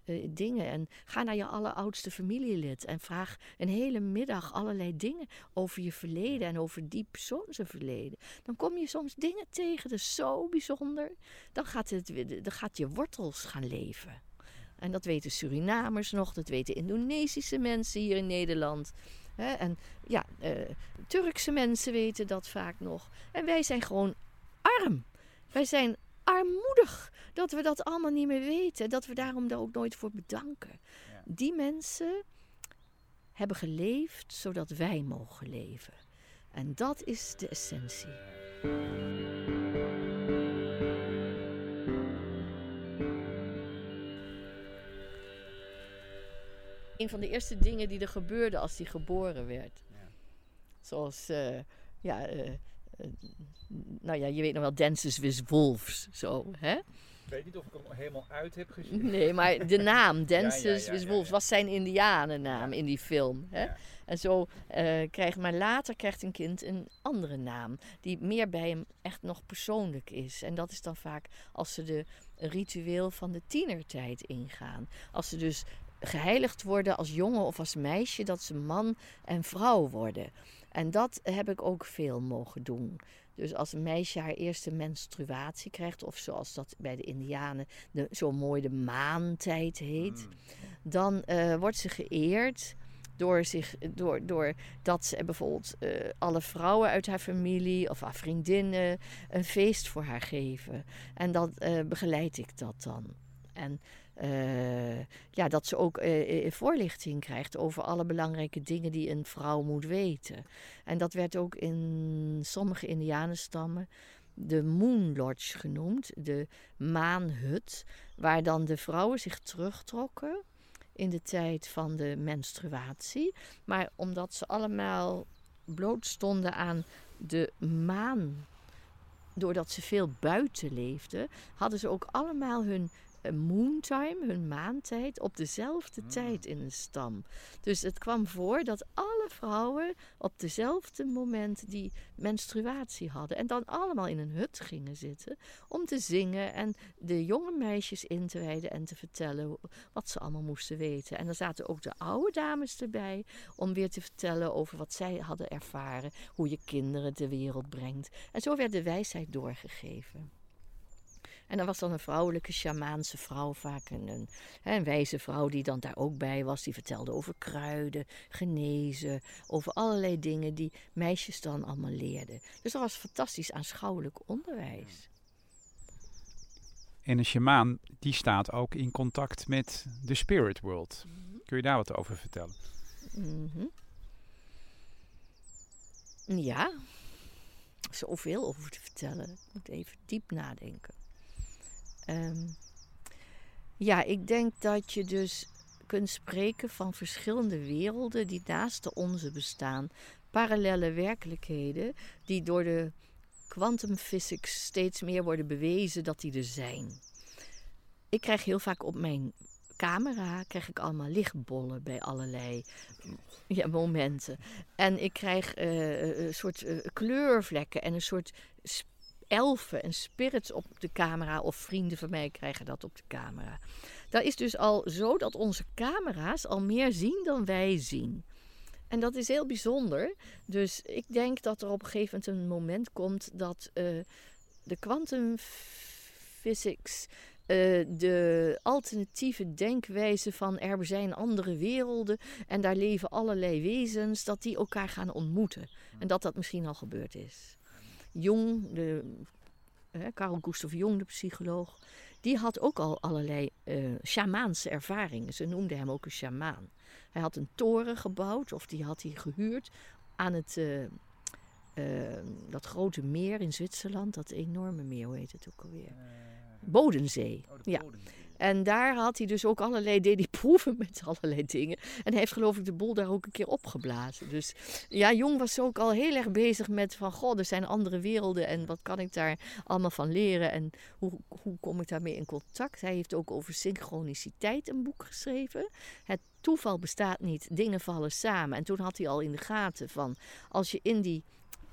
S1: uh, dingen. En ga naar je alleroudste familielid en vraag een hele middag allerlei dingen over je verleden en over die persoon zijn verleden. Dan kom je soms dingen tegen, dat is zo bijzonder. Dan gaat, het, dan gaat je wortels gaan leven. En dat weten Surinamers nog, dat weten Indonesische mensen hier in Nederland. en ja, uh, Turkse mensen weten dat vaak nog. En wij zijn gewoon arm. Wij zijn armoedig dat we dat allemaal niet meer weten. Dat we daarom daar ook nooit voor bedanken. Die mensen hebben geleefd zodat wij mogen leven. En dat is de essentie. Een van de eerste dingen die er gebeurde als hij geboren werd. Ja. Zoals, uh, ja, uh, nou ja, je weet nog wel, Dances with Wolves, zo, hè?
S2: Ik weet niet of ik hem helemaal uit heb gezien.
S1: Nee, maar de *laughs* naam, Dances with Wolves, was zijn indianennaam in die film. Hè? En zo uh, krijgt, maar later krijgt een kind een andere naam, die meer bij hem echt nog persoonlijk is. En dat is dan vaak als ze de ritueel van de tienertijd ingaan. Als ze dus geheiligd worden als jongen of als meisje, dat ze man en vrouw worden. En dat heb ik ook veel mogen doen. Dus als een meisje haar eerste menstruatie krijgt, of zoals dat bij de Indianen zo mooi de maantijd heet, mm. dan uh, wordt ze geëerd door, zich, door, door dat ze bijvoorbeeld uh, alle vrouwen uit haar familie of haar vriendinnen een feest voor haar geven. En dan uh, begeleid ik dat dan. En uh, ja, dat ze ook uh, voorlichting krijgt over alle belangrijke dingen die een vrouw moet weten. En dat werd ook in sommige Indianenstammen de Moon Lodge genoemd, de maanhut, waar dan de vrouwen zich terugtrokken in de tijd van de menstruatie. Maar omdat ze allemaal bloot stonden aan de maan, doordat ze veel buiten leefden, hadden ze ook allemaal hun moontime, hun maantijd, op dezelfde hmm. tijd in een stam. Dus het kwam voor dat alle vrouwen op dezelfde moment die menstruatie hadden. En dan allemaal in een hut gingen zitten om te zingen en de jonge meisjes in te wijden en te vertellen wat ze allemaal moesten weten. En dan zaten ook de oude dames erbij om weer te vertellen over wat zij hadden ervaren, hoe je kinderen de wereld brengt. En zo werd de wijsheid doorgegeven. En dan was dan een vrouwelijke shamaanse vrouw, vaak een, een, een, wijze vrouw die dan daar ook bij was. Die vertelde over kruiden, genezen, over allerlei dingen die meisjes dan allemaal leerden. Dus dat was fantastisch aanschouwelijk onderwijs.
S2: En een shamaan die staat ook in contact met de spirit world. Mhm. Kun je daar wat over vertellen?
S1: Mm Ja, zoveel over te vertellen. Ik moet even diep nadenken. Um, ja, ik denk dat je dus kunt spreken van verschillende werelden die naast de onze bestaan. Parallele werkelijkheden die door de quantum physics steeds meer worden bewezen dat die er zijn. Ik krijg heel vaak op mijn camera krijg ik allemaal lichtbollen bij allerlei ja, momenten. En ik krijg uh, een soort uh, kleurvlekken en een soort elfen en spirits op de camera. Of vrienden van mij krijgen dat op de camera. Dat is dus al zo dat onze camera's al meer zien dan wij zien. En dat is heel bijzonder. Dus ik denk dat er op een gegeven moment een moment komt dat uh, de quantum physics. Uh, de alternatieve denkwijze van er zijn andere werelden en daar leven allerlei wezens, dat die elkaar gaan ontmoeten. En dat dat misschien al gebeurd is. Jung, de, Carl Gustav Jung, de psycholoog, die had ook al allerlei uh, shamaanse ervaringen. Ze noemden hem ook een shamaan. Hij had een toren gebouwd, of die had hij gehuurd aan het, uh, uh, dat grote meer in Zwitserland. Dat enorme meer, hoe heet het ook alweer? Bodensee. ja. En daar had hij dus ook allerlei, deed hij *laughs* proeven met allerlei dingen. En hij heeft geloof ik de boel daar ook een keer opgeblazen. Dus ja, Jong was ook al heel erg bezig met van, goh, er zijn andere werelden en wat kan ik daar allemaal van leren en hoe, hoe kom ik daarmee in contact. Hij heeft ook over synchroniciteit een boek geschreven. Het toeval bestaat niet, dingen vallen samen. En toen had hij al in de gaten van, als je in die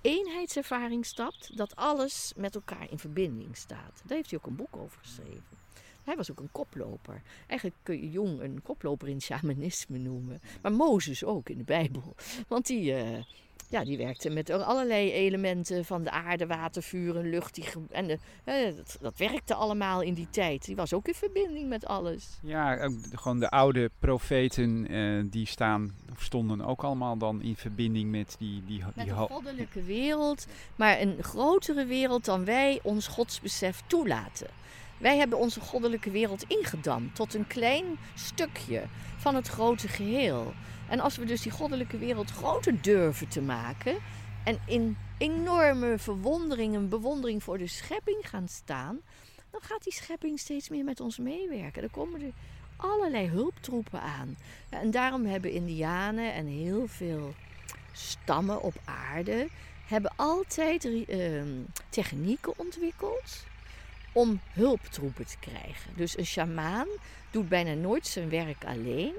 S1: eenheidservaring stapt, dat alles met elkaar in verbinding staat. Daar heeft hij ook een boek over geschreven. Hij was ook een koploper. Eigenlijk kun je Jong een koploper in shamanisme noemen. Maar Mozes ook in de Bijbel. Want die, uh, ja, die werkte met allerlei elementen van de aarde, water, vuur en lucht. Die, en de, dat, dat, werkte allemaal in die tijd. Die was ook in verbinding met alles.
S2: Ja, gewoon de oude profeten uh, die staan, stonden ook allemaal dan in verbinding met die... die,
S1: met een goddelijke wereld. Maar een grotere wereld dan wij ons godsbesef toelaten. Wij hebben onze goddelijke wereld ingedamd tot een klein stukje van het grote geheel. En als we dus die goddelijke wereld groter durven te maken en in enorme verwondering en bewondering voor de schepping gaan staan, dan gaat die schepping steeds meer met ons meewerken. Er komen er allerlei hulptroepen aan. En daarom hebben Indianen en heel veel stammen op aarde hebben altijd uh, technieken ontwikkeld om hulptroepen te krijgen. Dus een sjamaan doet bijna nooit zijn werk alleen,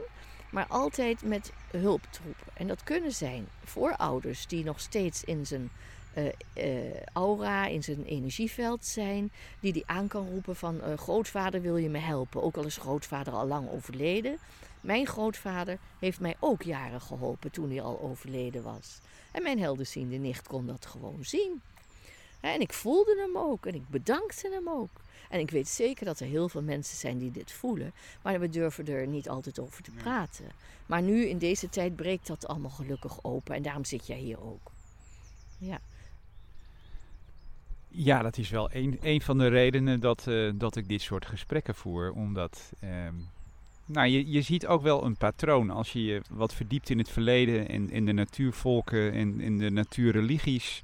S1: maar altijd met hulptroepen. En dat kunnen zijn voorouders die nog steeds in zijn uh, uh, aura, in zijn energieveld zijn, die die aan kan roepen van uh, grootvader wil je me helpen, ook al is grootvader al lang overleden. Mijn grootvader heeft mij ook jaren geholpen toen hij al overleden was. En mijn helderziende nicht kon dat gewoon zien. En ik voelde hem ook en ik bedankte hem ook. En ik weet zeker dat er heel veel mensen zijn die dit voelen, maar we durven er niet altijd over te praten. Maar nu in deze tijd breekt dat allemaal gelukkig open en daarom zit jij hier ook. Ja.
S2: Ja, dat is wel een, een van de redenen dat, uh, dat ik dit soort gesprekken voer. Omdat um, nou, je, je ziet ook wel een patroon. Als je je wat verdiept in het verleden en in de natuurvolken en in de natuurreligies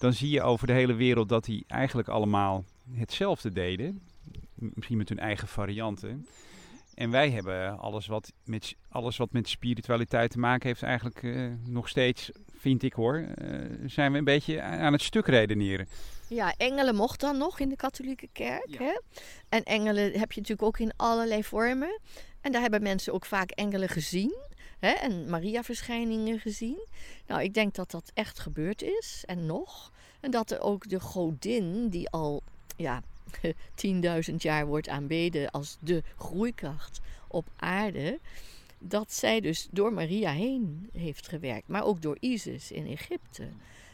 S2: dan zie je over de hele wereld dat die eigenlijk allemaal hetzelfde deden. Misschien met hun eigen varianten. En wij hebben alles wat met, alles wat met spiritualiteit te maken heeft, eigenlijk uh, nog steeds, vind ik hoor, uh, zijn we een beetje aan het stuk redeneren.
S1: Ja, engelen mocht dan nog in de katholieke kerk. Ja. Hè? En engelen heb je natuurlijk ook in allerlei vormen. En daar hebben mensen ook vaak engelen gezien. En Maria-verschijningen gezien. Nou, ik denk dat dat echt gebeurd is. En nog. En dat er ook de godin, die al ja, *laughs* 10.000 jaar wordt aanbeden als de groeikracht op aarde. Dat zij dus door Maria heen heeft gewerkt. Maar ook door Isis in Egypte.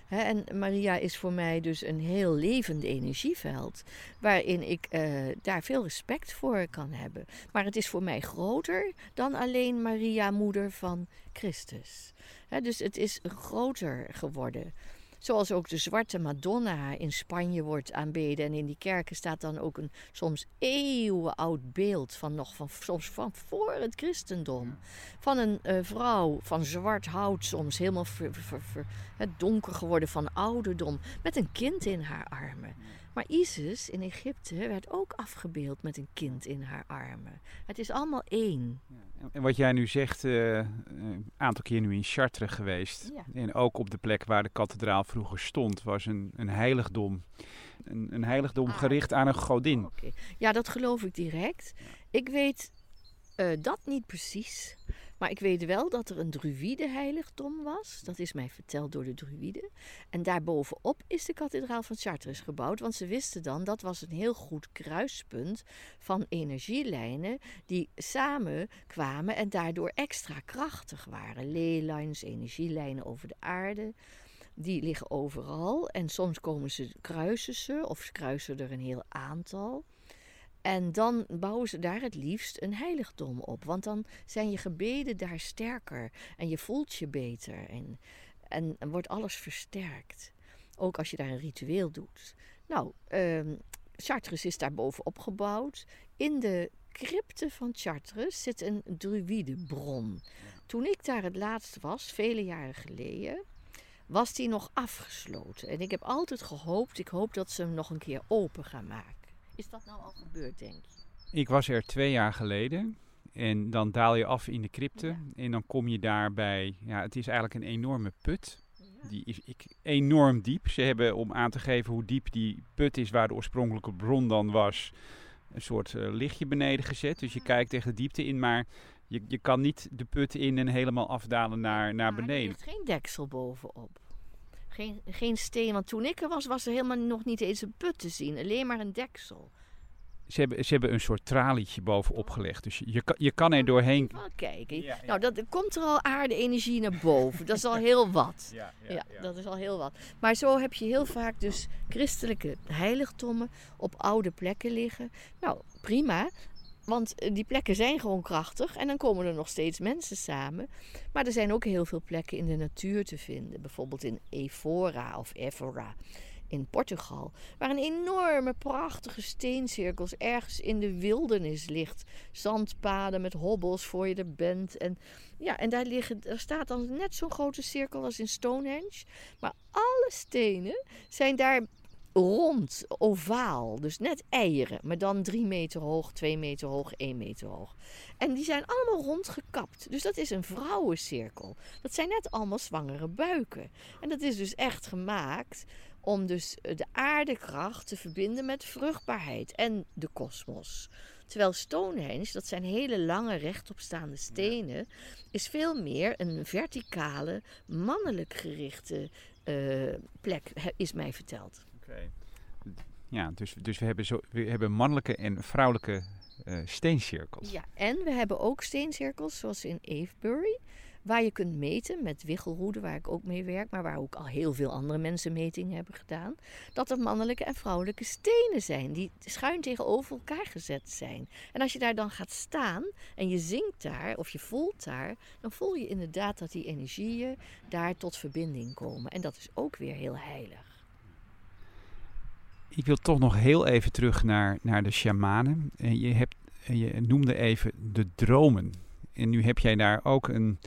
S1: En Maria is voor mij dus een heel levend energieveld. Waarin ik uh, daar veel respect voor kan hebben. Maar het is voor mij groter dan alleen Maria, moeder van Christus. dus het is groter geworden. Zoals ook de zwarte Madonna in Spanje wordt aanbeden. En in die kerken staat dan ook een soms eeuwenoud beeld van nog van, soms van voor het christendom. Van een uh, vrouw van zwart hout, soms helemaal ver, ver, ver, donker geworden van ouderdom, met een kind in haar armen. Maar Isis in Egypte werd ook afgebeeld met een kind in haar armen. Het is allemaal één.
S2: En wat jij nu zegt, uh, een aantal keer nu in Chartres geweest. Ja. En ook op de plek waar de kathedraal vroeger stond, was een, een heiligdom. Een, een heiligdom ah. gericht aan een godin.
S1: Okay. Ja, dat geloof ik direct. Ik weet uh, dat niet precies. Maar ik weet wel dat er een druïde-heiligdom was. Dat is mij verteld door de druïden. En daarbovenop is de kathedraal van Chartres gebouwd. Want ze wisten dan dat was een heel goed kruispunt van energielijnen die samen kwamen en daardoor extra krachtig waren. Leylines, energielijnen over de aarde. Die liggen overal en soms komen ze, kruisen ze of kruisen er een heel aantal. En dan bouwen ze daar het liefst een heiligdom op. Want dan zijn je gebeden daar sterker. En je voelt je beter. En, en, wordt alles versterkt. Ook als je daar een ritueel doet. Nou, um, Chartres is daar bovenop gebouwd. In de crypte van Chartres zit een druïdebron. Toen ik daar het laatst was, vele jaren geleden, was die nog afgesloten. En ik heb altijd gehoopt, ik hoop dat ze hem nog een keer open gaan maken Is dat nou al gebeurd, denk je?
S2: Ik was er twee jaar geleden. En dan daal je af in de crypte.
S1: Ja.
S2: En dan kom je daar bij. Ja, het is eigenlijk een enorme put.
S1: Ja.
S2: Die is ik, enorm diep. Ze hebben, om aan te geven hoe diep die put is, waar de oorspronkelijke bron dan was, een soort eh, lichtje beneden gezet. Dus je kijkt tegen de diepte in, maar je, je kan niet de put in en helemaal afdalen naar, naar
S1: Maar er
S2: beneden.
S1: ligt geen deksel bovenop. Geen, geen steen, want toen ik er was, was er helemaal nog niet eens een put te zien. Alleen maar een deksel.
S2: Ze hebben, ze hebben een soort tralietje bovenop gelegd. Dus je, je, kan, je kan er doorheen.
S1: Wel kijken.
S2: Ja, ja.
S1: Nou, dat, komt er al aarde-energie naar boven. Dat is al heel wat. *laughs*
S2: Ja,
S1: Ja, dat is al heel wat. Maar zo heb je heel vaak dus christelijke heiligdommen op oude plekken liggen. Nou, prima. Want eh, die plekken zijn gewoon krachtig en dan komen er nog steeds mensen samen. Maar er zijn ook heel veel plekken in de natuur te vinden. Bijvoorbeeld in Evora of Evora in Portugal. Waar een enorme prachtige steencirkels ergens in de wildernis ligt. Zandpaden met hobbels voor je er bent. En, ja, en daar, liggen, daar staat dan net zo'n grote cirkel als in Stonehenge. Maar alle stenen zijn daar rond, ovaal. Dus net eieren, maar dan drie meter hoog, twee meter hoog, één meter hoog. En die zijn allemaal rondgekapt. Dus dat is een vrouwencirkel. Dat zijn net allemaal zwangere buiken. En dat is dus echt gemaakt om dus de aardekracht te verbinden met vruchtbaarheid en de kosmos. Terwijl Stonehenge, dat zijn hele lange rechtopstaande stenen, is veel meer een verticale, mannelijk gerichte eh, plek, is mij verteld.
S2: Oké. Ja, dus, dus we, hebben zo, we hebben mannelijke en vrouwelijke eh, steencirkels.
S1: Ja, en we hebben ook steencirkels, zoals in Avebury, waar je kunt meten met wichelroeden, waar ik ook mee werk, maar waar ook al heel veel andere mensen metingen hebben gedaan, dat er mannelijke en vrouwelijke stenen zijn die schuin tegenover elkaar gezet zijn. En als je daar dan gaat staan en je zingt daar of je voelt daar, dan voel je inderdaad dat die energieën daar tot verbinding komen. En dat is ook weer heel heilig.
S2: Ik wil toch nog heel even terug naar, naar de shamanen. En je, hebt, en je noemde even de dromen. En nu heb jij daar ook een,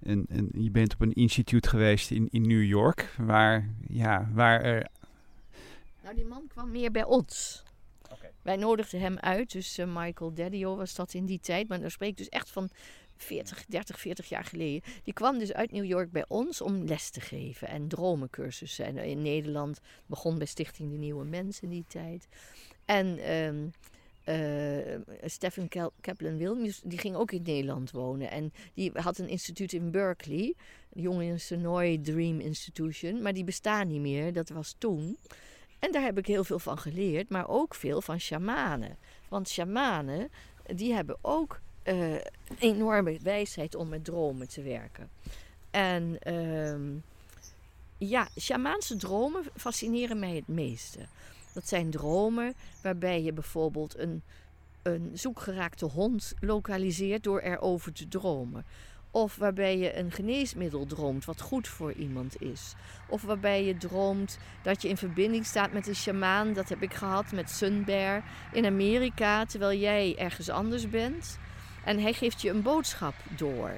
S2: een, een je bent op een instituut geweest in, in New York, waar, ja, waar er
S1: Nou, die man kwam meer bij ons. Wij nodigden hem uit, dus eh, Michael Daddio was dat in die tijd. Maar dan spreek ik dus echt van 40, 30, 40 jaar geleden. Die kwam dus uit New York bij ons om les te geven en dromencursussen. En in Nederland begon bij Stichting De Nieuwe Mens in die tijd. En eh, Stephen Kaplan Williams, die ging ook in Nederland wonen. En die had een instituut in Berkeley, Jonge Sonoy Dream Institution. Maar die bestaan niet meer, dat was toen. En daar heb ik heel veel van geleerd, maar ook veel van shamanen. Want shamanen, die hebben ook eh, een enorme wijsheid om met dromen te werken. En ehm, ja, shamaanse dromen fascineren mij het meeste. Dat zijn dromen waarbij je bijvoorbeeld een, een zoekgeraakte hond lokaliseert door erover te dromen. Of waarbij je een geneesmiddel droomt wat goed voor iemand is. Of waarbij je droomt dat je in verbinding staat met een sjamaan. Dat heb ik gehad met Sunbear in Amerika, terwijl jij ergens anders bent. En hij geeft je een boodschap door.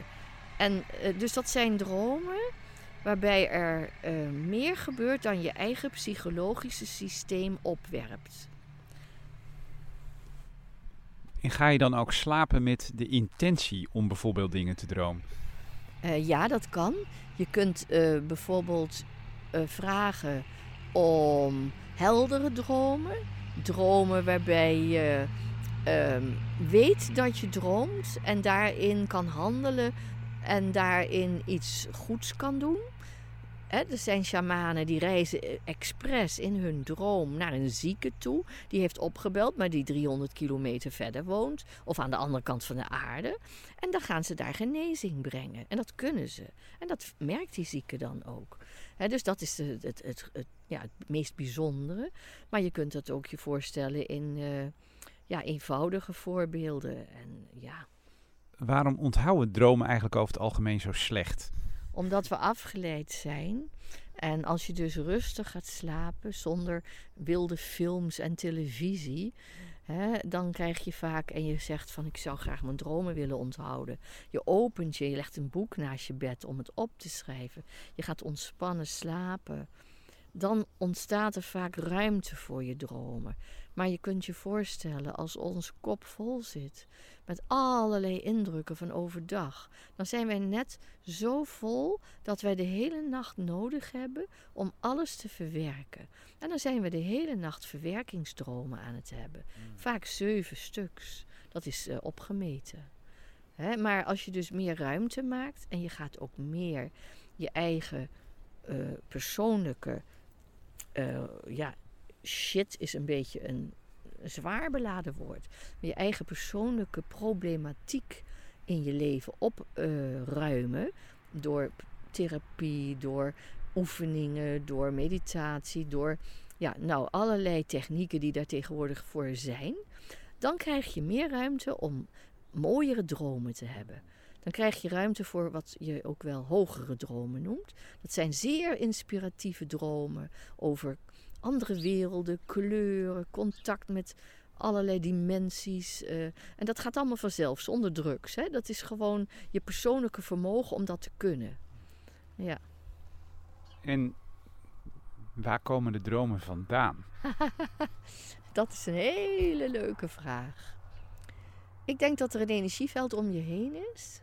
S1: En eh, dus dat zijn dromen waarbij er eh, meer gebeurt dan je eigen psychologische systeem opwerpt.
S2: En ga je dan ook slapen met de intentie om bijvoorbeeld dingen te dromen?
S1: Eh, ja, dat kan. Je kunt bijvoorbeeld vragen om heldere dromen. Dromen waarbij je ehm, weet dat je droomt en daarin kan handelen en daarin iets goeds kan doen. Er zijn shamanen die reizen expres in hun droom naar een zieke toe. Die heeft opgebeld, maar die 300 kilometer verder woont. Of aan de andere kant van de aarde. En dan gaan ze daar genezing brengen. En dat kunnen ze. En dat merkt die zieke dan ook. Dus dat is het, het, het, ja, het meest bijzondere. Maar je kunt dat ook je voorstellen in eh, ja, eenvoudige voorbeelden. En ja,
S2: Waarom onthouden dromen eigenlijk over het algemeen zo slecht?
S1: omdat we afgeleid zijn. En als je dus rustig gaat slapen zonder wilde films en televisie, hè, dan krijg je vaak en je zegt van ik zou graag mijn dromen willen onthouden. Je opent je, je legt een boek naast je bed om het op te schrijven. Je gaat ontspannen slapen. Dan ontstaat er vaak ruimte voor je dromen. Maar je kunt je voorstellen als onze kop vol zit met allerlei indrukken van overdag, dan zijn wij net zo vol dat wij de hele nacht nodig hebben om alles te verwerken. En dan zijn we de hele nacht verwerkingsdromen aan het hebben. Vaak zeven stuks. Dat is uh, opgemeten. Hè? Maar als je dus meer ruimte maakt en je gaat ook meer je eigen uh, persoonlijke uh, ja, shit is een beetje een zwaar beladen woord. Je eigen persoonlijke problematiek in je leven opruimen. Door therapie, door oefeningen, door meditatie, door ja, nou, allerlei technieken die daar tegenwoordig voor zijn. Dan krijg je meer ruimte om mooiere dromen te hebben. Dan krijg je ruimte voor wat je ook wel hogere dromen noemt. Dat zijn zeer inspiratieve dromen over andere werelden, kleuren, contact met allerlei dimensies. Uh, en dat gaat allemaal vanzelf, zonder drugs. Hè? Dat is gewoon je persoonlijke vermogen om dat te kunnen. Ja.
S2: En waar komen de dromen vandaan? *laughs*
S1: dat is een hele leuke vraag. Ik denk dat er een energieveld om je heen is.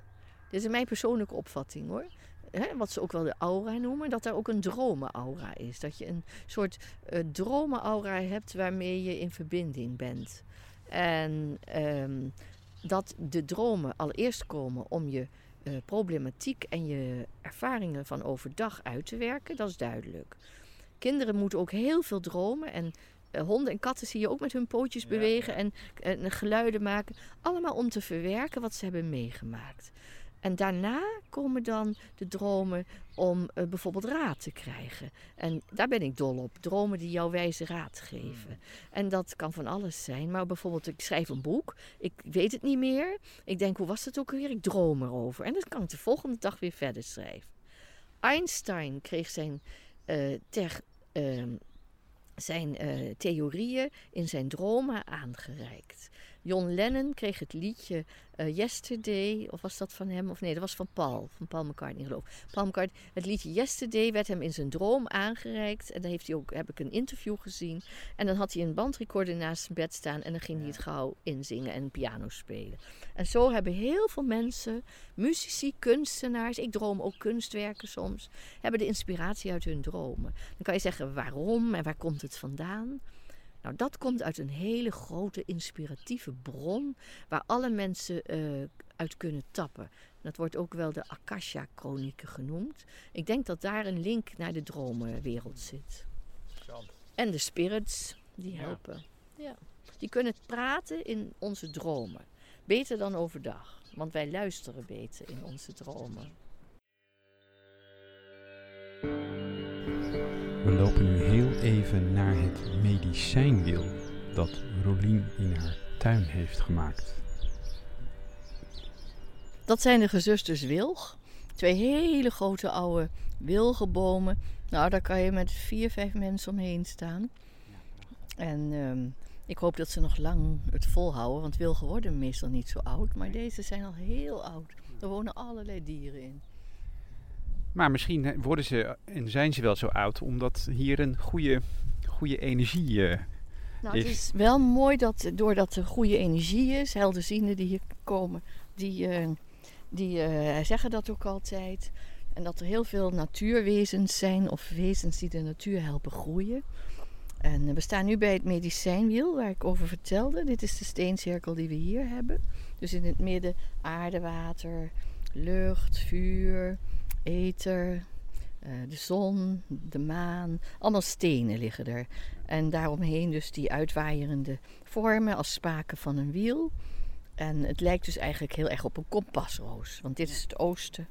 S1: Dit is mijn persoonlijke opvatting hoor wat ze ook wel de aura noemen, dat er ook een dromenaura is. Dat je een soort uh, dromenaura hebt waarmee je in verbinding bent. En um, dat de dromen allereerst komen om je uh, problematiek en je ervaringen van overdag uit te werken, dat is duidelijk. Kinderen moeten ook heel veel dromen en uh, honden en katten zie je ook met hun pootjes ja, bewegen ja. En, en geluiden maken. Allemaal om te verwerken wat ze hebben meegemaakt. En daarna komen dan de dromen om uh, bijvoorbeeld raad te krijgen. En daar ben ik dol op. Dromen die jou wijze raad geven. Mm. En dat kan van alles zijn. Maar bijvoorbeeld, ik schrijf een boek. Ik weet het niet meer. Ik denk, hoe was het ook weer? Ik droom erover. En dan kan ik de volgende dag weer verder schrijven. Einstein kreeg zijn, uh, ter, uh, zijn uh, theorieën in zijn dromen aangereikt. John Lennon kreeg het liedje uh, Yesterday, of was dat van hem? Of nee, dat was van Paul, van Paul McCartney geloof ik. Paul McCartney, het liedje Yesterday werd hem in zijn droom aangereikt. En dan heeft hij ook, heb ik een interview gezien. En dan had hij een bandrecorder naast zijn bed staan en dan ging hij het gauw inzingen en piano spelen. En zo hebben heel veel mensen, muzici, kunstenaars, ik droom ook kunstwerken soms, hebben de inspiratie uit hun dromen. Dan kan je zeggen waarom en waar komt het vandaan? Nou, dat komt uit een hele grote inspiratieve bron waar alle mensen uh, uit kunnen tappen. Dat wordt ook wel de Akasha-chronieken genoemd. Ik denk dat daar een link naar de dromenwereld zit. En de spirits, die helpen. Ja. ja. Die kunnen praten in onze dromen. Beter dan overdag, want wij luisteren beter in onze dromen.
S2: We lopen nu heel even naar het medicijnwiel dat Rolien in haar tuin heeft gemaakt.
S1: Dat zijn de gezusters Wilg. Twee hele grote oude wilgenbomen. Nou, daar kan je met vier, vijf mensen omheen staan. En um, ik hoop dat ze nog lang het volhouden, want wilgen worden meestal niet zo oud. Maar deze zijn al heel oud. Er wonen allerlei dieren in.
S2: Maar misschien worden ze en zijn ze wel zo oud omdat hier een goede, goede energie uh,
S1: nou, is. Het is wel mooi dat doordat er goede energie is, helderzienden die hier komen, die, uh, die uh, zeggen dat ook altijd. En dat er heel veel natuurwezens zijn of wezens die de natuur helpen groeien. En we staan nu bij het medicijnwiel waar ik over vertelde. Dit is de steencirkel die we hier hebben. Dus in het midden aarde, water, lucht, vuur, ether, uh, de zon, de maan. Allemaal stenen liggen er. En daaromheen dus die uitwaaierende vormen als spaken van een wiel. En het lijkt dus eigenlijk heel erg op een kompasroos. Want dit is het oosten,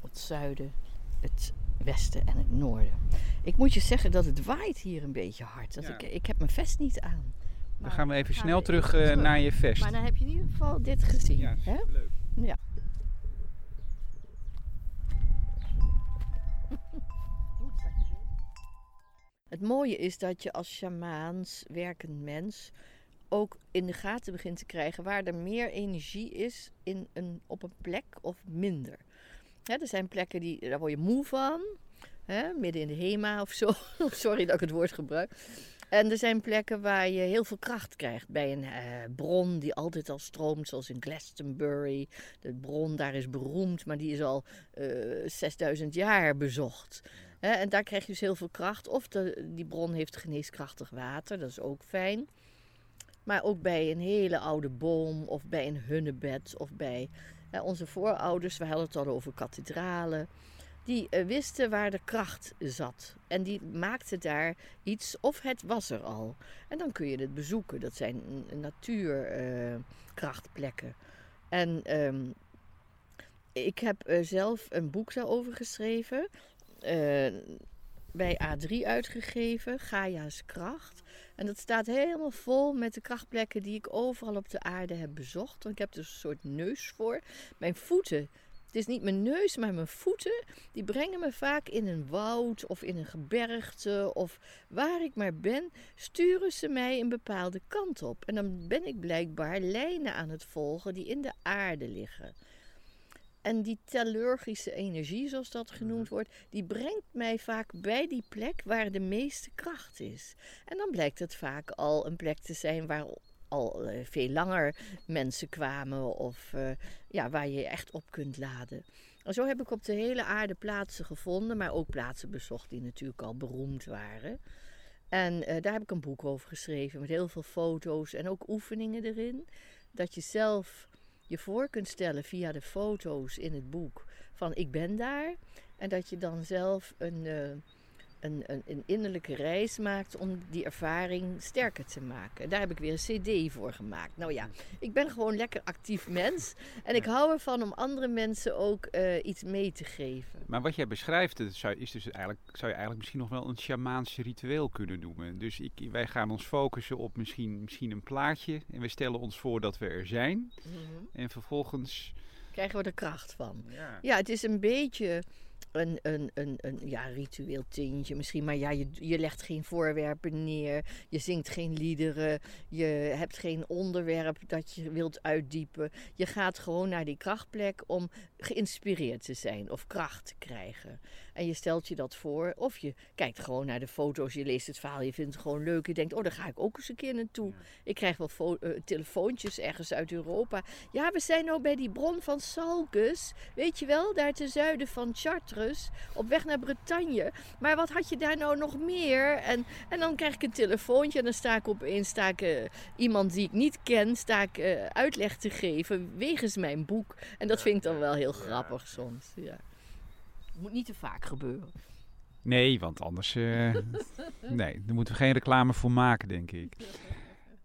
S1: het zuiden, het westen en het noorden. Ik moet je zeggen dat het waait hier een beetje hard. Dat ik, ik heb mijn vest niet aan.
S2: Dan gaan we even snel terug, uh, naar je vest.
S1: Maar dan heb je in ieder geval dit gezien. Ja, hè? leuk. Ja. Het mooie is dat je als shamaans werkend mens ook in de gaten begint te krijgen waar er meer energie is in een, op een plek of minder. er zijn plekken die, daar word je moe van. Midden in de HEMA of zo. *laughs* Sorry dat ik het woord gebruik. En er zijn plekken waar je heel veel kracht krijgt. Bij een eh, bron die altijd al stroomt, zoals in Glastonbury. De bron daar is beroemd, maar die is al eh 6000 jaar bezocht. En daar krijg je dus heel veel kracht. Of de, die bron heeft geneeskrachtig water, dat is ook fijn. Maar ook bij een hele oude boom of bij een hunnebed of bij onze voorouders, we hadden het al over kathedralen. Die eh, wisten waar de kracht zat. En die maakten daar iets, of het was er al. En dan kun je het bezoeken. Dat zijn natuurkrachtplekken. en ehm, ik heb eh, zelf een boek daarover geschreven. Eh, bij A3 uitgegeven, Gaia's Kracht. En dat staat helemaal vol met de krachtplekken die ik overal op de aarde heb bezocht. Want ik heb dus een soort neus voor. Mijn voeten, het is niet mijn neus, maar mijn voeten, die brengen me vaak in een woud of in een gebergte of waar ik maar ben, sturen ze mij een bepaalde kant op. En dan ben ik blijkbaar lijnen aan het volgen die in de aarde liggen. En die tellurgische energie, zoals dat genoemd wordt, die brengt mij vaak bij die plek waar de meeste kracht is. En dan blijkt het vaak al een plek te zijn waar al eh, veel langer mensen kwamen of eh, ja, waar je je echt op kunt laden. En zo heb ik op de hele aarde plaatsen gevonden, maar ook plaatsen bezocht die natuurlijk al beroemd waren. En eh, daar heb ik een boek over geschreven met heel veel foto's en ook oefeningen erin. Dat je zelf je voor kunt stellen via de foto's in het boek van ik ben daar. En dat je dan zelf een, uh, een, een, een, innerlijke reis maakt om die ervaring sterker te maken. Daar heb ik weer een cd voor gemaakt. Nou ja, ik ben gewoon lekker actief mens. En ik hou ervan om andere mensen ook uh, iets mee te geven.
S2: Maar wat jij beschrijft, zou, is dus eigenlijk, zou je eigenlijk misschien nog wel een shamaans ritueel kunnen noemen. Dus ik, wij gaan ons focussen op misschien, misschien een plaatje. En we stellen ons voor dat we er zijn. Mm -hmm. En vervolgens...
S1: Krijgen we er kracht van. Ja, ja het is een beetje een, een, een, een ja, ritueel tintje misschien. Maar ja, je, je legt geen voorwerpen neer. Je zingt geen liederen. Je hebt geen onderwerp dat je wilt uitdiepen. Je gaat gewoon naar die krachtplek om geïnspireerd te zijn of kracht te krijgen. En je stelt je dat voor. Of je kijkt gewoon naar de foto's. Je leest het verhaal. Je vindt het gewoon leuk. Je denkt, oh, daar ga ik ook eens een keer naartoe. Ik krijg wel uh, telefoontjes ergens uit Europa. Ja, we zijn nou bij die bron van Salgus. Weet je wel, daar ten zuiden van Chartres. Op weg naar Bretagne. Maar wat had je daar nou nog meer? En, en dan krijg ik een telefoontje. En dan sta ik opeens sta ik, uh, iemand die ik niet ken. Sta ik uh, uitleg te geven. Wegens mijn boek. En dat vind ik dan wel heel grappig soms. Ja. Moet niet te vaak gebeuren.
S2: Nee, want anders. Uh, *laughs* nee, daar moeten we geen reclame voor maken, denk ik.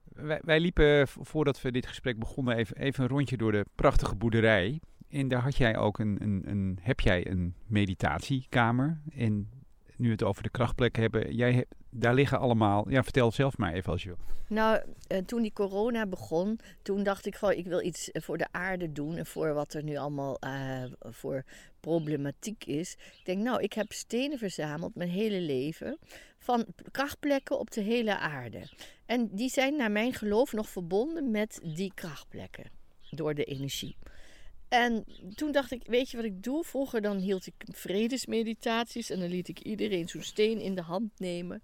S2: Wij, wij, liepen voordat we dit gesprek begonnen even, even een rondje door de prachtige boerderij. En daar had jij ook een, een, een heb jij een meditatiekamer. En nu het over de krachtplekken hebben, jij daar liggen allemaal. Ja, vertel zelf maar even als je wil.
S1: Nou, uh, toen die corona begon, toen dacht ik van ik wil iets voor de aarde doen en voor wat er nu allemaal uh, voor problematiek is. Ik denk, nou, ik heb stenen verzameld mijn hele leven van krachtplekken op de hele aarde. En die zijn naar mijn geloof nog verbonden met die krachtplekken door de energie. En toen dacht ik, weet je wat ik doe? Vroeger dan hield ik vredesmeditaties en dan liet ik iedereen zo'n steen in de hand nemen.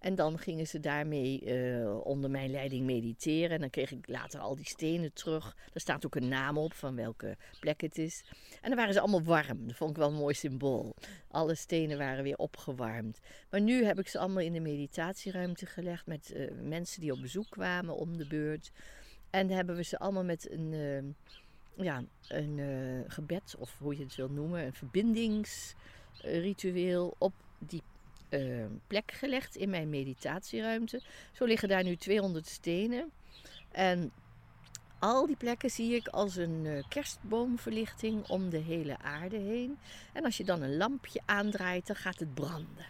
S1: En dan gingen ze daarmee uh, onder mijn leiding mediteren. En dan kreeg ik later al die stenen terug. Er staat ook een naam op van welke plek het is. En dan waren ze allemaal warm. Dat vond ik wel een mooi symbool. Alle stenen waren weer opgewarmd. Maar nu heb ik ze allemaal in de meditatieruimte gelegd met uh, mensen die op bezoek kwamen om de beurt. En dan hebben we ze allemaal met een... Uh, ja, een uh, gebed, of hoe je het wil noemen, een verbindingsritueel op die uh, plek gelegd in mijn meditatieruimte. Zo liggen daar nu 200 stenen. En al die plekken zie ik als een uh, kerstboomverlichting om de hele aarde heen. En als je dan een lampje aandraait, dan gaat het branden.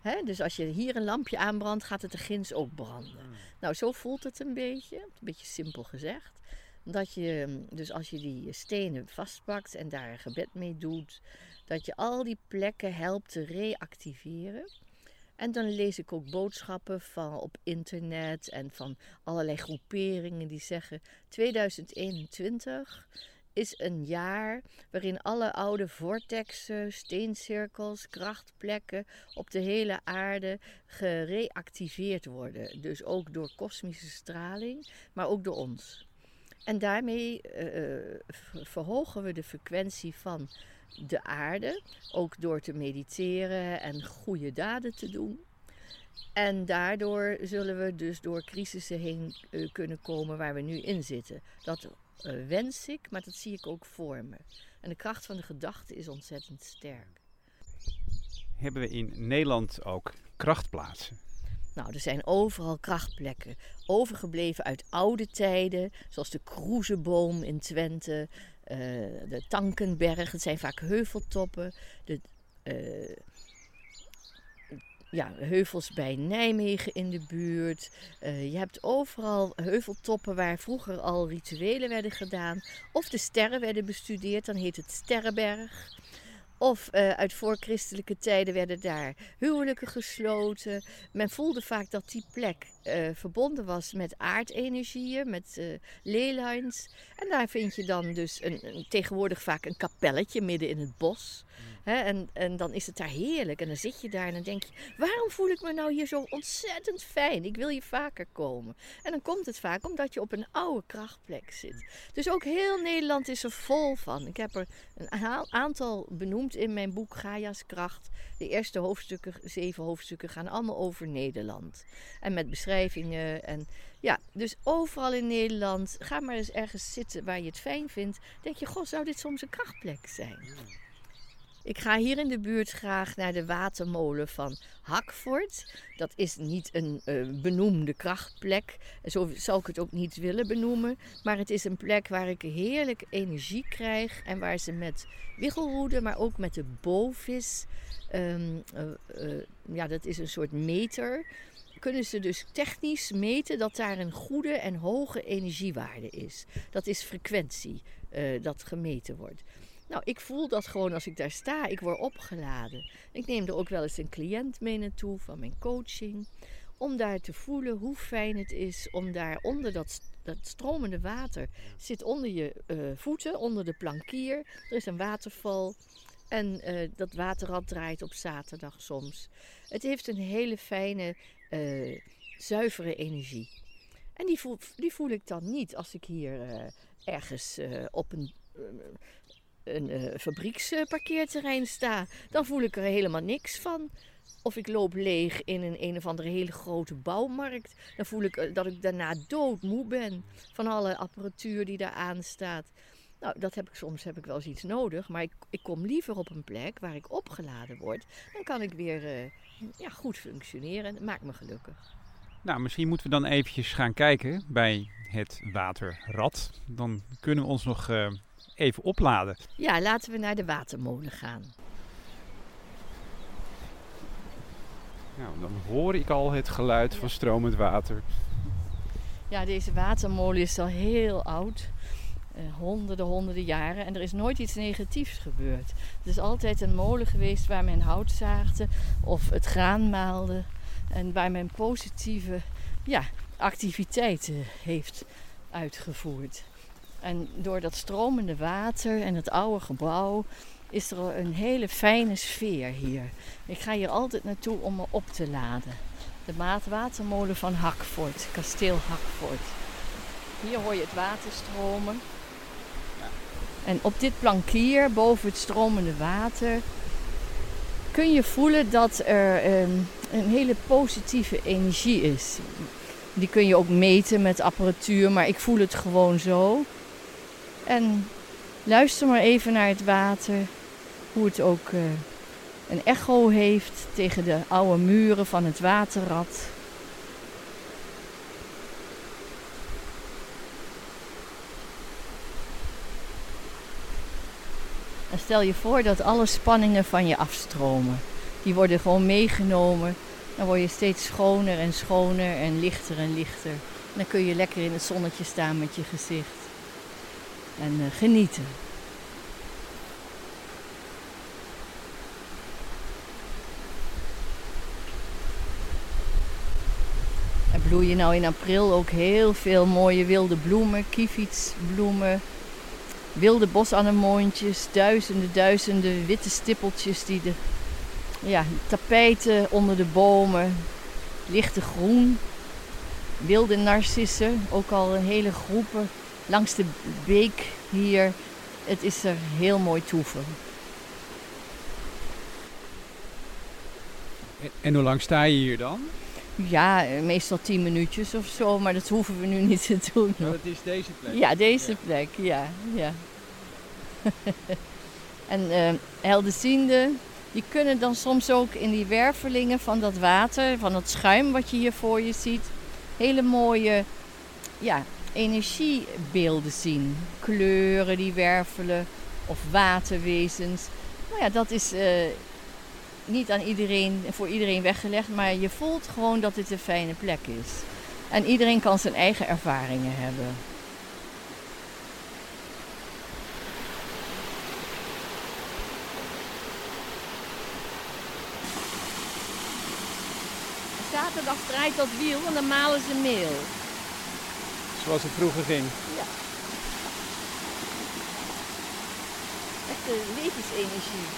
S1: He, dus als je hier een lampje aanbrandt, gaat het er ginds ook branden. Mm. Nou, zo voelt het een beetje. Een beetje simpel gezegd. Dat je, dus als je die stenen vastpakt en daar een gebed mee doet, dat je al die plekken helpt te reactiveren. En dan lees ik ook boodschappen van op internet en van allerlei groeperingen die zeggen 2021 is een jaar waarin alle oude vortexen, steencirkels, krachtplekken op de hele aarde gereactiveerd worden. Dus ook door kosmische straling, maar ook door ons. En daarmee uh, verhogen we de frequentie van de aarde, ook door te mediteren en goede daden te doen. En daardoor zullen we dus door crisissen heen uh, kunnen komen waar we nu in zitten. Dat wens ik, maar dat zie ik ook voor me. En de kracht van de gedachte is ontzettend sterk.
S2: Hebben we in Nederland ook krachtplaatsen?
S1: Nou, er zijn overal krachtplekken. Overgebleven uit oude tijden, zoals de Kroezeboom in Twente, uh, de Tankenberg. Het zijn vaak heuveltoppen. De, uh, ja, heuvels bij Nijmegen in de buurt. Uh, je hebt overal heuveltoppen waar vroeger al rituelen werden gedaan. Of de sterren werden bestudeerd, dan heet het Sterrenberg. Of uh, uit voorchristelijke tijden werden daar huwelijken gesloten. Men voelde vaak dat die plek uh, verbonden was met aardenergieën, met uh, leylines. En daar vind je dan dus een, een, tegenwoordig vaak een kapelletje midden in het bos. He, en, en dan is het daar heerlijk. En dan zit je daar en dan denk je: waarom voel ik me nou hier zo ontzettend fijn? Ik wil hier vaker komen. En dan komt het vaak omdat je op een oude krachtplek zit. Dus ook heel Nederland is er vol van. Ik heb er een aantal benoemd in mijn boek Gaia's Kracht. De eerste hoofdstukken, zeven hoofdstukken, gaan allemaal over Nederland. En met beschrijvingen. En ja, dus overal in Nederland, ga maar eens ergens zitten waar je het fijn vindt. Denk je: goh, zou dit soms een krachtplek zijn? Ik ga hier in de buurt graag naar de watermolen van Hakvoort. Dat is niet een uh, benoemde krachtplek. Zo zal ik het ook niet willen benoemen. Maar het is een plek waar ik heerlijk energie krijg. En waar ze met wiggelroede, maar ook met de bovis. Um, uh, uh, ja, dat is een soort meter. Kunnen ze dus technisch meten dat daar een goede en hoge energiewaarde is. Dat is frequentie dat gemeten wordt. Nou, ik voel dat gewoon als ik daar sta. Ik word opgeladen. Ik neem er ook wel eens een cliënt mee naartoe van mijn coaching. Om daar te voelen hoe fijn het is om daar onder dat, dat stromende water. Zit onder je uh, voeten, onder de plankier. Er is een waterval. En uh, dat waterrad draait op zaterdag soms. Het heeft een hele fijne, uh, zuivere energie. En die voel, die voel ik dan niet als ik hier ergens op een een fabrieksparkeerterrein sta, dan voel ik er helemaal niks van. Of ik loop leeg in een een of andere hele grote bouwmarkt. Dan voel ik dat ik daarna doodmoe ben van alle apparatuur die daar aan staat. Nou, dat heb ik soms heb ik wel eens iets nodig, maar ik, ik kom liever op een plek waar ik opgeladen word. Dan kan ik weer uh, ja, goed functioneren. Dat maakt me gelukkig.
S2: Nou, misschien moeten we dan eventjes gaan kijken bij het waterrad. Dan kunnen we ons nog uh, even opladen.
S1: Ja, laten we naar de watermolen gaan.
S2: Nou, dan hoor ik al het geluid van stromend water.
S1: Ja, deze watermolen is al heel oud. Uh, honderden, honderden jaren. En er is nooit iets negatiefs gebeurd. Het is altijd een molen geweest waar men hout zaagde of het graan maalde. En waar men positieve ja, activiteiten heeft uitgevoerd. En door dat stromende water en het oude gebouw is er een hele fijne sfeer hier. Ik ga hier altijd naartoe om me op te laden. De maatwatermolen van Hakvoort, kasteel Hakvoort. Hier hoor je het water stromen. En op dit plankier boven het stromende water kun je voelen dat er een, een hele positieve energie is. Die kun je ook meten met apparatuur, maar ik voel het gewoon zo. En luister maar even naar het water. Hoe het ook uh, een echo heeft tegen de oude muren van het waterrad. En stel je voor dat alle spanningen van je afstromen. Die worden gewoon meegenomen. Dan word je steeds schoner en schoner en lichter en lichter. Dan kun je lekker in het zonnetje staan met je gezicht en uh, genieten. Er bloeien nou in april ook heel veel mooie wilde bloemen, kievietsbloemen, wilde bosanemoontjes, duizenden, duizenden witte stippeltjes die de ja, tapijten onder de bomen, lichte groen, wilde narcissen, ook al een hele groepen langs de beek hier. Het is er heel mooi toeven.
S2: En, hoe lang sta je hier dan?
S1: Ja, meestal tien minuutjes of zo, maar dat hoeven we nu niet te doen.
S2: dat is deze plek.
S1: Ja, deze plek, ja. ja. *laughs* en uh, helderziende, die kunnen dan soms ook in die wervelingen van dat water, van het schuim wat je hier voor je ziet, hele mooie ja, energiebeelden zien. Kleuren die wervelen of waterwezens. Nou ja, dat is uh, niet aan iedereen, voor iedereen weggelegd, maar je voelt gewoon dat dit een fijne plek is. En iedereen kan zijn eigen ervaringen hebben. Zaterdag draait dat wiel en dan malen ze meel.
S2: Zoals het vroeger ging.
S1: Ja. Echte levensenergie.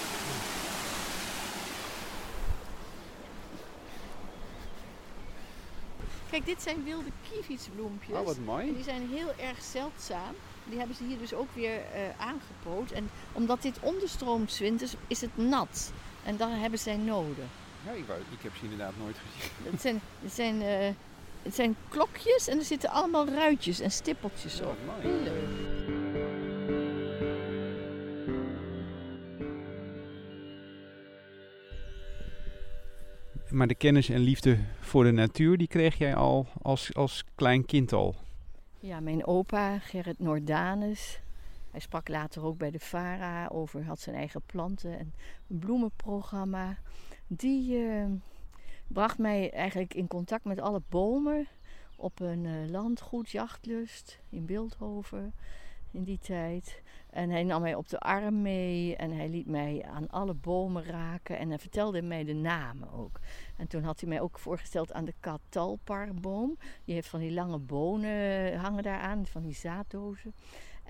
S1: Kijk, dit zijn wilde kievitsbloempjes.
S2: Oh, wat mooi.
S1: En die zijn heel erg zeldzaam. Die hebben ze hier dus ook weer uh, aangepoot. En omdat dit onderstroomt winters, is het nat. En dan hebben zij nodig.
S2: Ja, ik, wou, ik heb ze inderdaad nooit gezien. *laughs*
S1: Het zijn, het zijn, uh, het zijn klokjes en er zitten allemaal ruitjes en stippeltjes
S2: Ja,
S1: op.
S2: mooi.
S1: Heel leuk.
S2: Maar de kennis en liefde voor de natuur, die kreeg jij al als, als klein kind al.
S1: Ja, mijn opa Gerrit Noordanus. Hij sprak later ook bij de VARA over, had zijn eigen planten en een bloemenprogramma. Die eh, bracht mij eigenlijk in contact met alle bomen op een eh, landgoed, Jachtlust, in Beeldhoven in die tijd. En hij nam mij op de arm mee en hij liet mij aan alle bomen raken en hij vertelde mij de namen ook. En toen had hij mij ook voorgesteld aan de katalparboom. Die heeft van die lange bonen hangen daaraan, van die zaaddozen.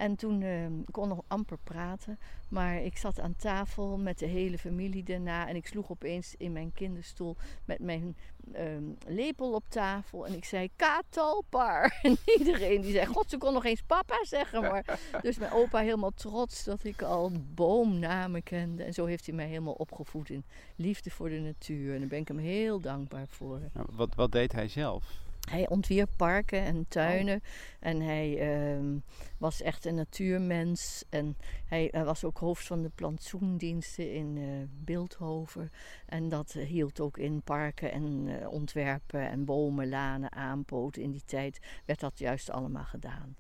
S1: En toen eh, ik kon nog amper praten, maar ik zat aan tafel met de hele familie daarna en ik sloeg opeens in mijn kinderstoel met mijn ehm, lepel op tafel en ik zei katalpar. *laughs* En iedereen die zei, god ze kon nog eens papa zeggen maar. *laughs* Dus mijn opa helemaal trots dat ik al boomnamen kende. En zo heeft hij mij helemaal opgevoed in liefde voor de natuur. En daar ben ik hem heel dankbaar voor.
S2: Nou, wat, wat deed hij zelf?
S1: Hij ontwierp parken en tuinen. En hij ehm, was echt een natuurmens. En hij, hij was ook hoofd van de plantsoendiensten in eh, Beeldhoven. En dat hield ook in parken en eh, ontwerpen en bomen, lanen, aanpoten. In die tijd werd dat juist allemaal gedaan.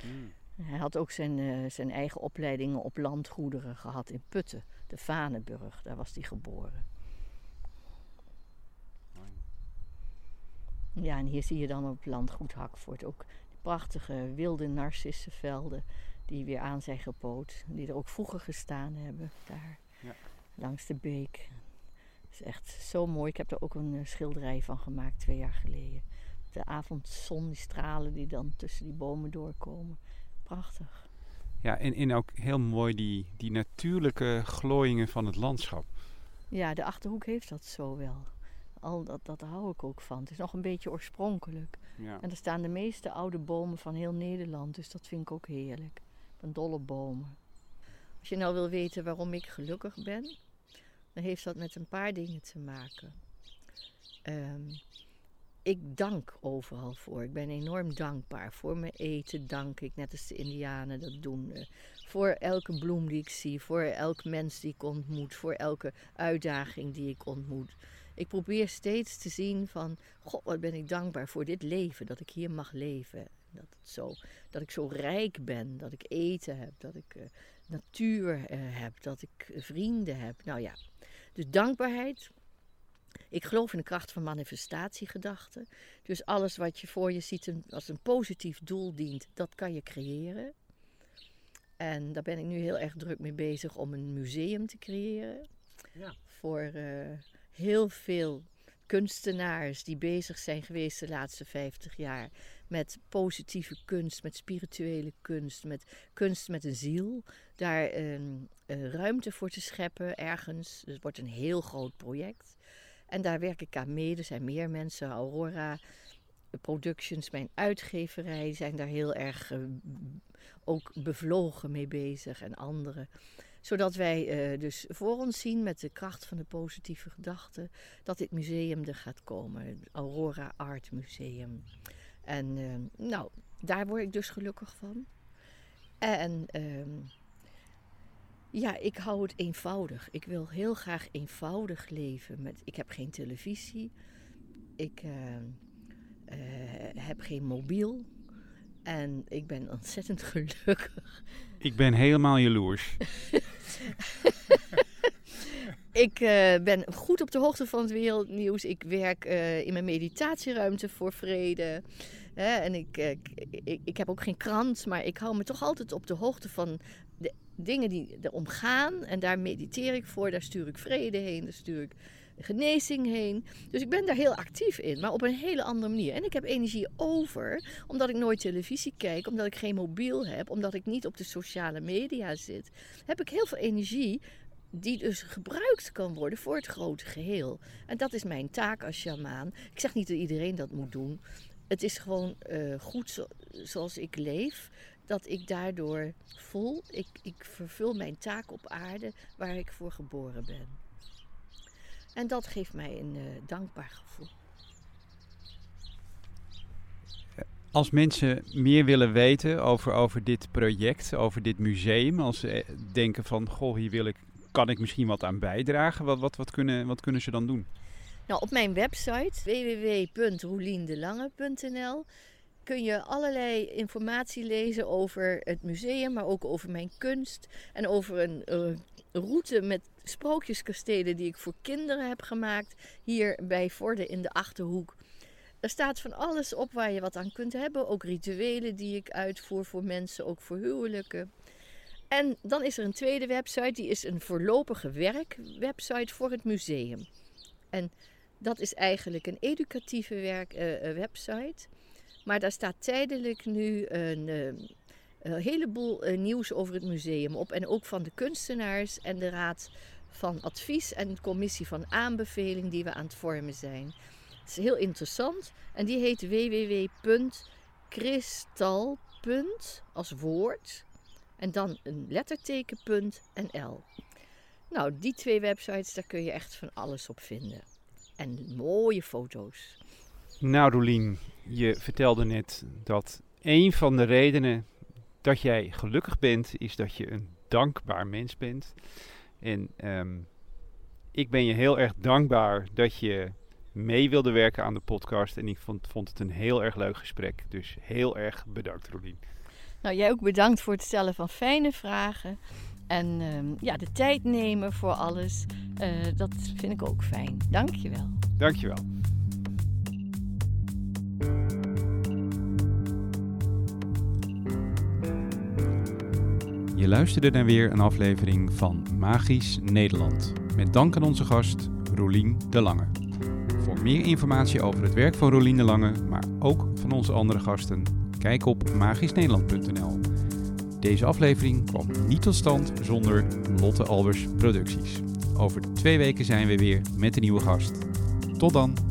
S1: Hij had ook zijn, eh, zijn eigen opleidingen op landgoederen gehad in Putten, de Vanenburg. Daar was hij geboren. Ja, en hier zie je dan op landgoed Hakvoort ook die prachtige wilde narcissenvelden die weer aan zijn gepoot. Die er ook vroeger gestaan hebben, daar
S2: Ja.
S1: langs de beek. Het is echt zo mooi. Ik heb er ook een eh, schilderij van gemaakt twee jaar geleden. De avondzon, die stralen die dan tussen die bomen doorkomen. Prachtig.
S2: Ja, en, en ook heel mooi die, die natuurlijke glooiingen van het landschap.
S1: Ja, de Achterhoek heeft dat zo wel. Al dat, dat hou ik ook van. Het is nog een beetje oorspronkelijk.
S2: Ja.
S1: En er staan de meeste oude bomen van heel Nederland, dus dat vind ik ook heerlijk. Van dolle bomen. Als je nou wil weten waarom ik gelukkig ben, dan heeft dat met een paar dingen te maken. Ehm, ik dank overal voor. Ik ben enorm dankbaar. Voor mijn eten dank ik, net als de Indianen dat doen. Eh, voor elke bloem die ik zie, voor elk mens die ik ontmoet, voor elke uitdaging die ik ontmoet. Ik probeer steeds te zien van, god, wat ben ik dankbaar voor dit leven, dat ik hier mag leven. Dat, het zo, dat ik zo rijk ben, dat ik eten heb, dat ik eh, natuur eh, heb, dat ik eh, vrienden heb. Nou ja, dus dankbaarheid. Ik geloof in de kracht van manifestatiegedachten. Dus alles wat je voor je ziet een- als een positief doel dient, dat kan je creëren. En daar ben ik nu heel erg druk mee bezig om een museum te creëren.
S2: Ja.
S1: Voor heel veel kunstenaars die bezig zijn geweest de laatste 50 jaar met positieve kunst, met spirituele kunst, met kunst met een ziel. Daar ehm, eh, ruimte voor te scheppen ergens. Dus het wordt een heel groot project. En daar werk ik aan mee. Er zijn meer mensen. Aurora Productions, mijn uitgeverij, zijn daar heel erg uh, ook bevlogen mee bezig. En anderen zodat wij uh, dus voor ons zien met de kracht van de positieve gedachte dat dit museum er gaat komen. Het Aurora Art Museum. En uh, nou, daar word ik dus gelukkig van. En uh, ja, ik hou het eenvoudig. Ik wil heel graag eenvoudig leven. Met, ik heb geen televisie. Ik ehm, eh, heb geen mobiel. En ik ben ontzettend *laughs* gelukkig.
S2: Ik ben helemaal jaloers. *laughs*
S1: ik uh, ben goed op de hoogte van het wereldnieuws. Ik werk uh, in mijn meditatieruimte voor vrede. En ik, uh, ik, ik, heb ook geen krant, maar ik hou me toch altijd op de hoogte van de dingen die er omgaan. En daar mediteer ik voor, daar stuur ik vrede heen, daar stuur ik genezing heen. Dus ik ben daar heel actief in, maar op een hele andere manier. En ik heb energie over, omdat ik nooit televisie kijk, omdat ik geen mobiel heb, omdat ik niet op de sociale media zit. Heb ik heel veel energie die dus gebruikt kan worden voor het grote geheel. En dat is mijn taak als shamaan. Ik zeg niet dat iedereen dat moet doen. Het is gewoon uh, goed zoals ik leef, dat ik daardoor voel, ik, ik vervul mijn taak op aarde waar ik voor geboren ben. En dat geeft mij een uh, dankbaar gevoel.
S2: Als mensen meer willen weten over, over dit project, over dit museum, als ze eh, denken van, goh, hier wil ik, kan ik misschien wat aan bijdragen, wat, wat, wat, kunnen, wat kunnen ze dan doen?
S1: Nou, op mijn website www.roeliendelange.nl kun je allerlei informatie lezen over het museum, maar ook over mijn kunst en over een uh, route met sprookjeskastelen die ik voor kinderen heb gemaakt hier bij Vorden in de Achterhoek. Er staat van alles op waar je wat aan kunt hebben, ook rituelen die ik uitvoer voor mensen, ook voor huwelijken. En dan is er een tweede website, die is een voorlopige werkwebsite voor het museum. En dat is eigenlijk een educatieve werk, uh, website. Maar daar staat tijdelijk nu een, uh, een heleboel nieuws over het museum op. En ook van de kunstenaars en de raad van advies en commissie van aanbeveling die we aan het vormen zijn. Het is heel interessant en die heet www.kristal. als woord en dan een letterteken.nl. Nou, die twee websites, daar kun je echt van alles op vinden. En mooie foto's.
S2: Nou, Rolien, je vertelde net dat een van de redenen dat jij gelukkig bent, is dat je een dankbaar mens bent. En um, ik ben je heel erg dankbaar dat je mee wilde werken aan de podcast. En ik vond, vond het een heel erg leuk gesprek. Dus heel erg bedankt, Rolien.
S1: Nou, jij ook bedankt voor het stellen van fijne vragen. En um, ja, de tijd nemen voor alles. Uh, dat vind ik ook fijn. Dank je wel.
S2: Dank je wel. Je luisterde naar weer een aflevering van Magisch Nederland. Met dank aan onze gast Rolien de Lange. Voor meer informatie over het werk van Rolien de Lange, maar ook van onze andere gasten, kijk op magischnederland.nl. Deze aflevering kwam niet tot stand zonder Lotte Albers Producties. Over twee weken zijn we weer met een nieuwe gast. Tot dan!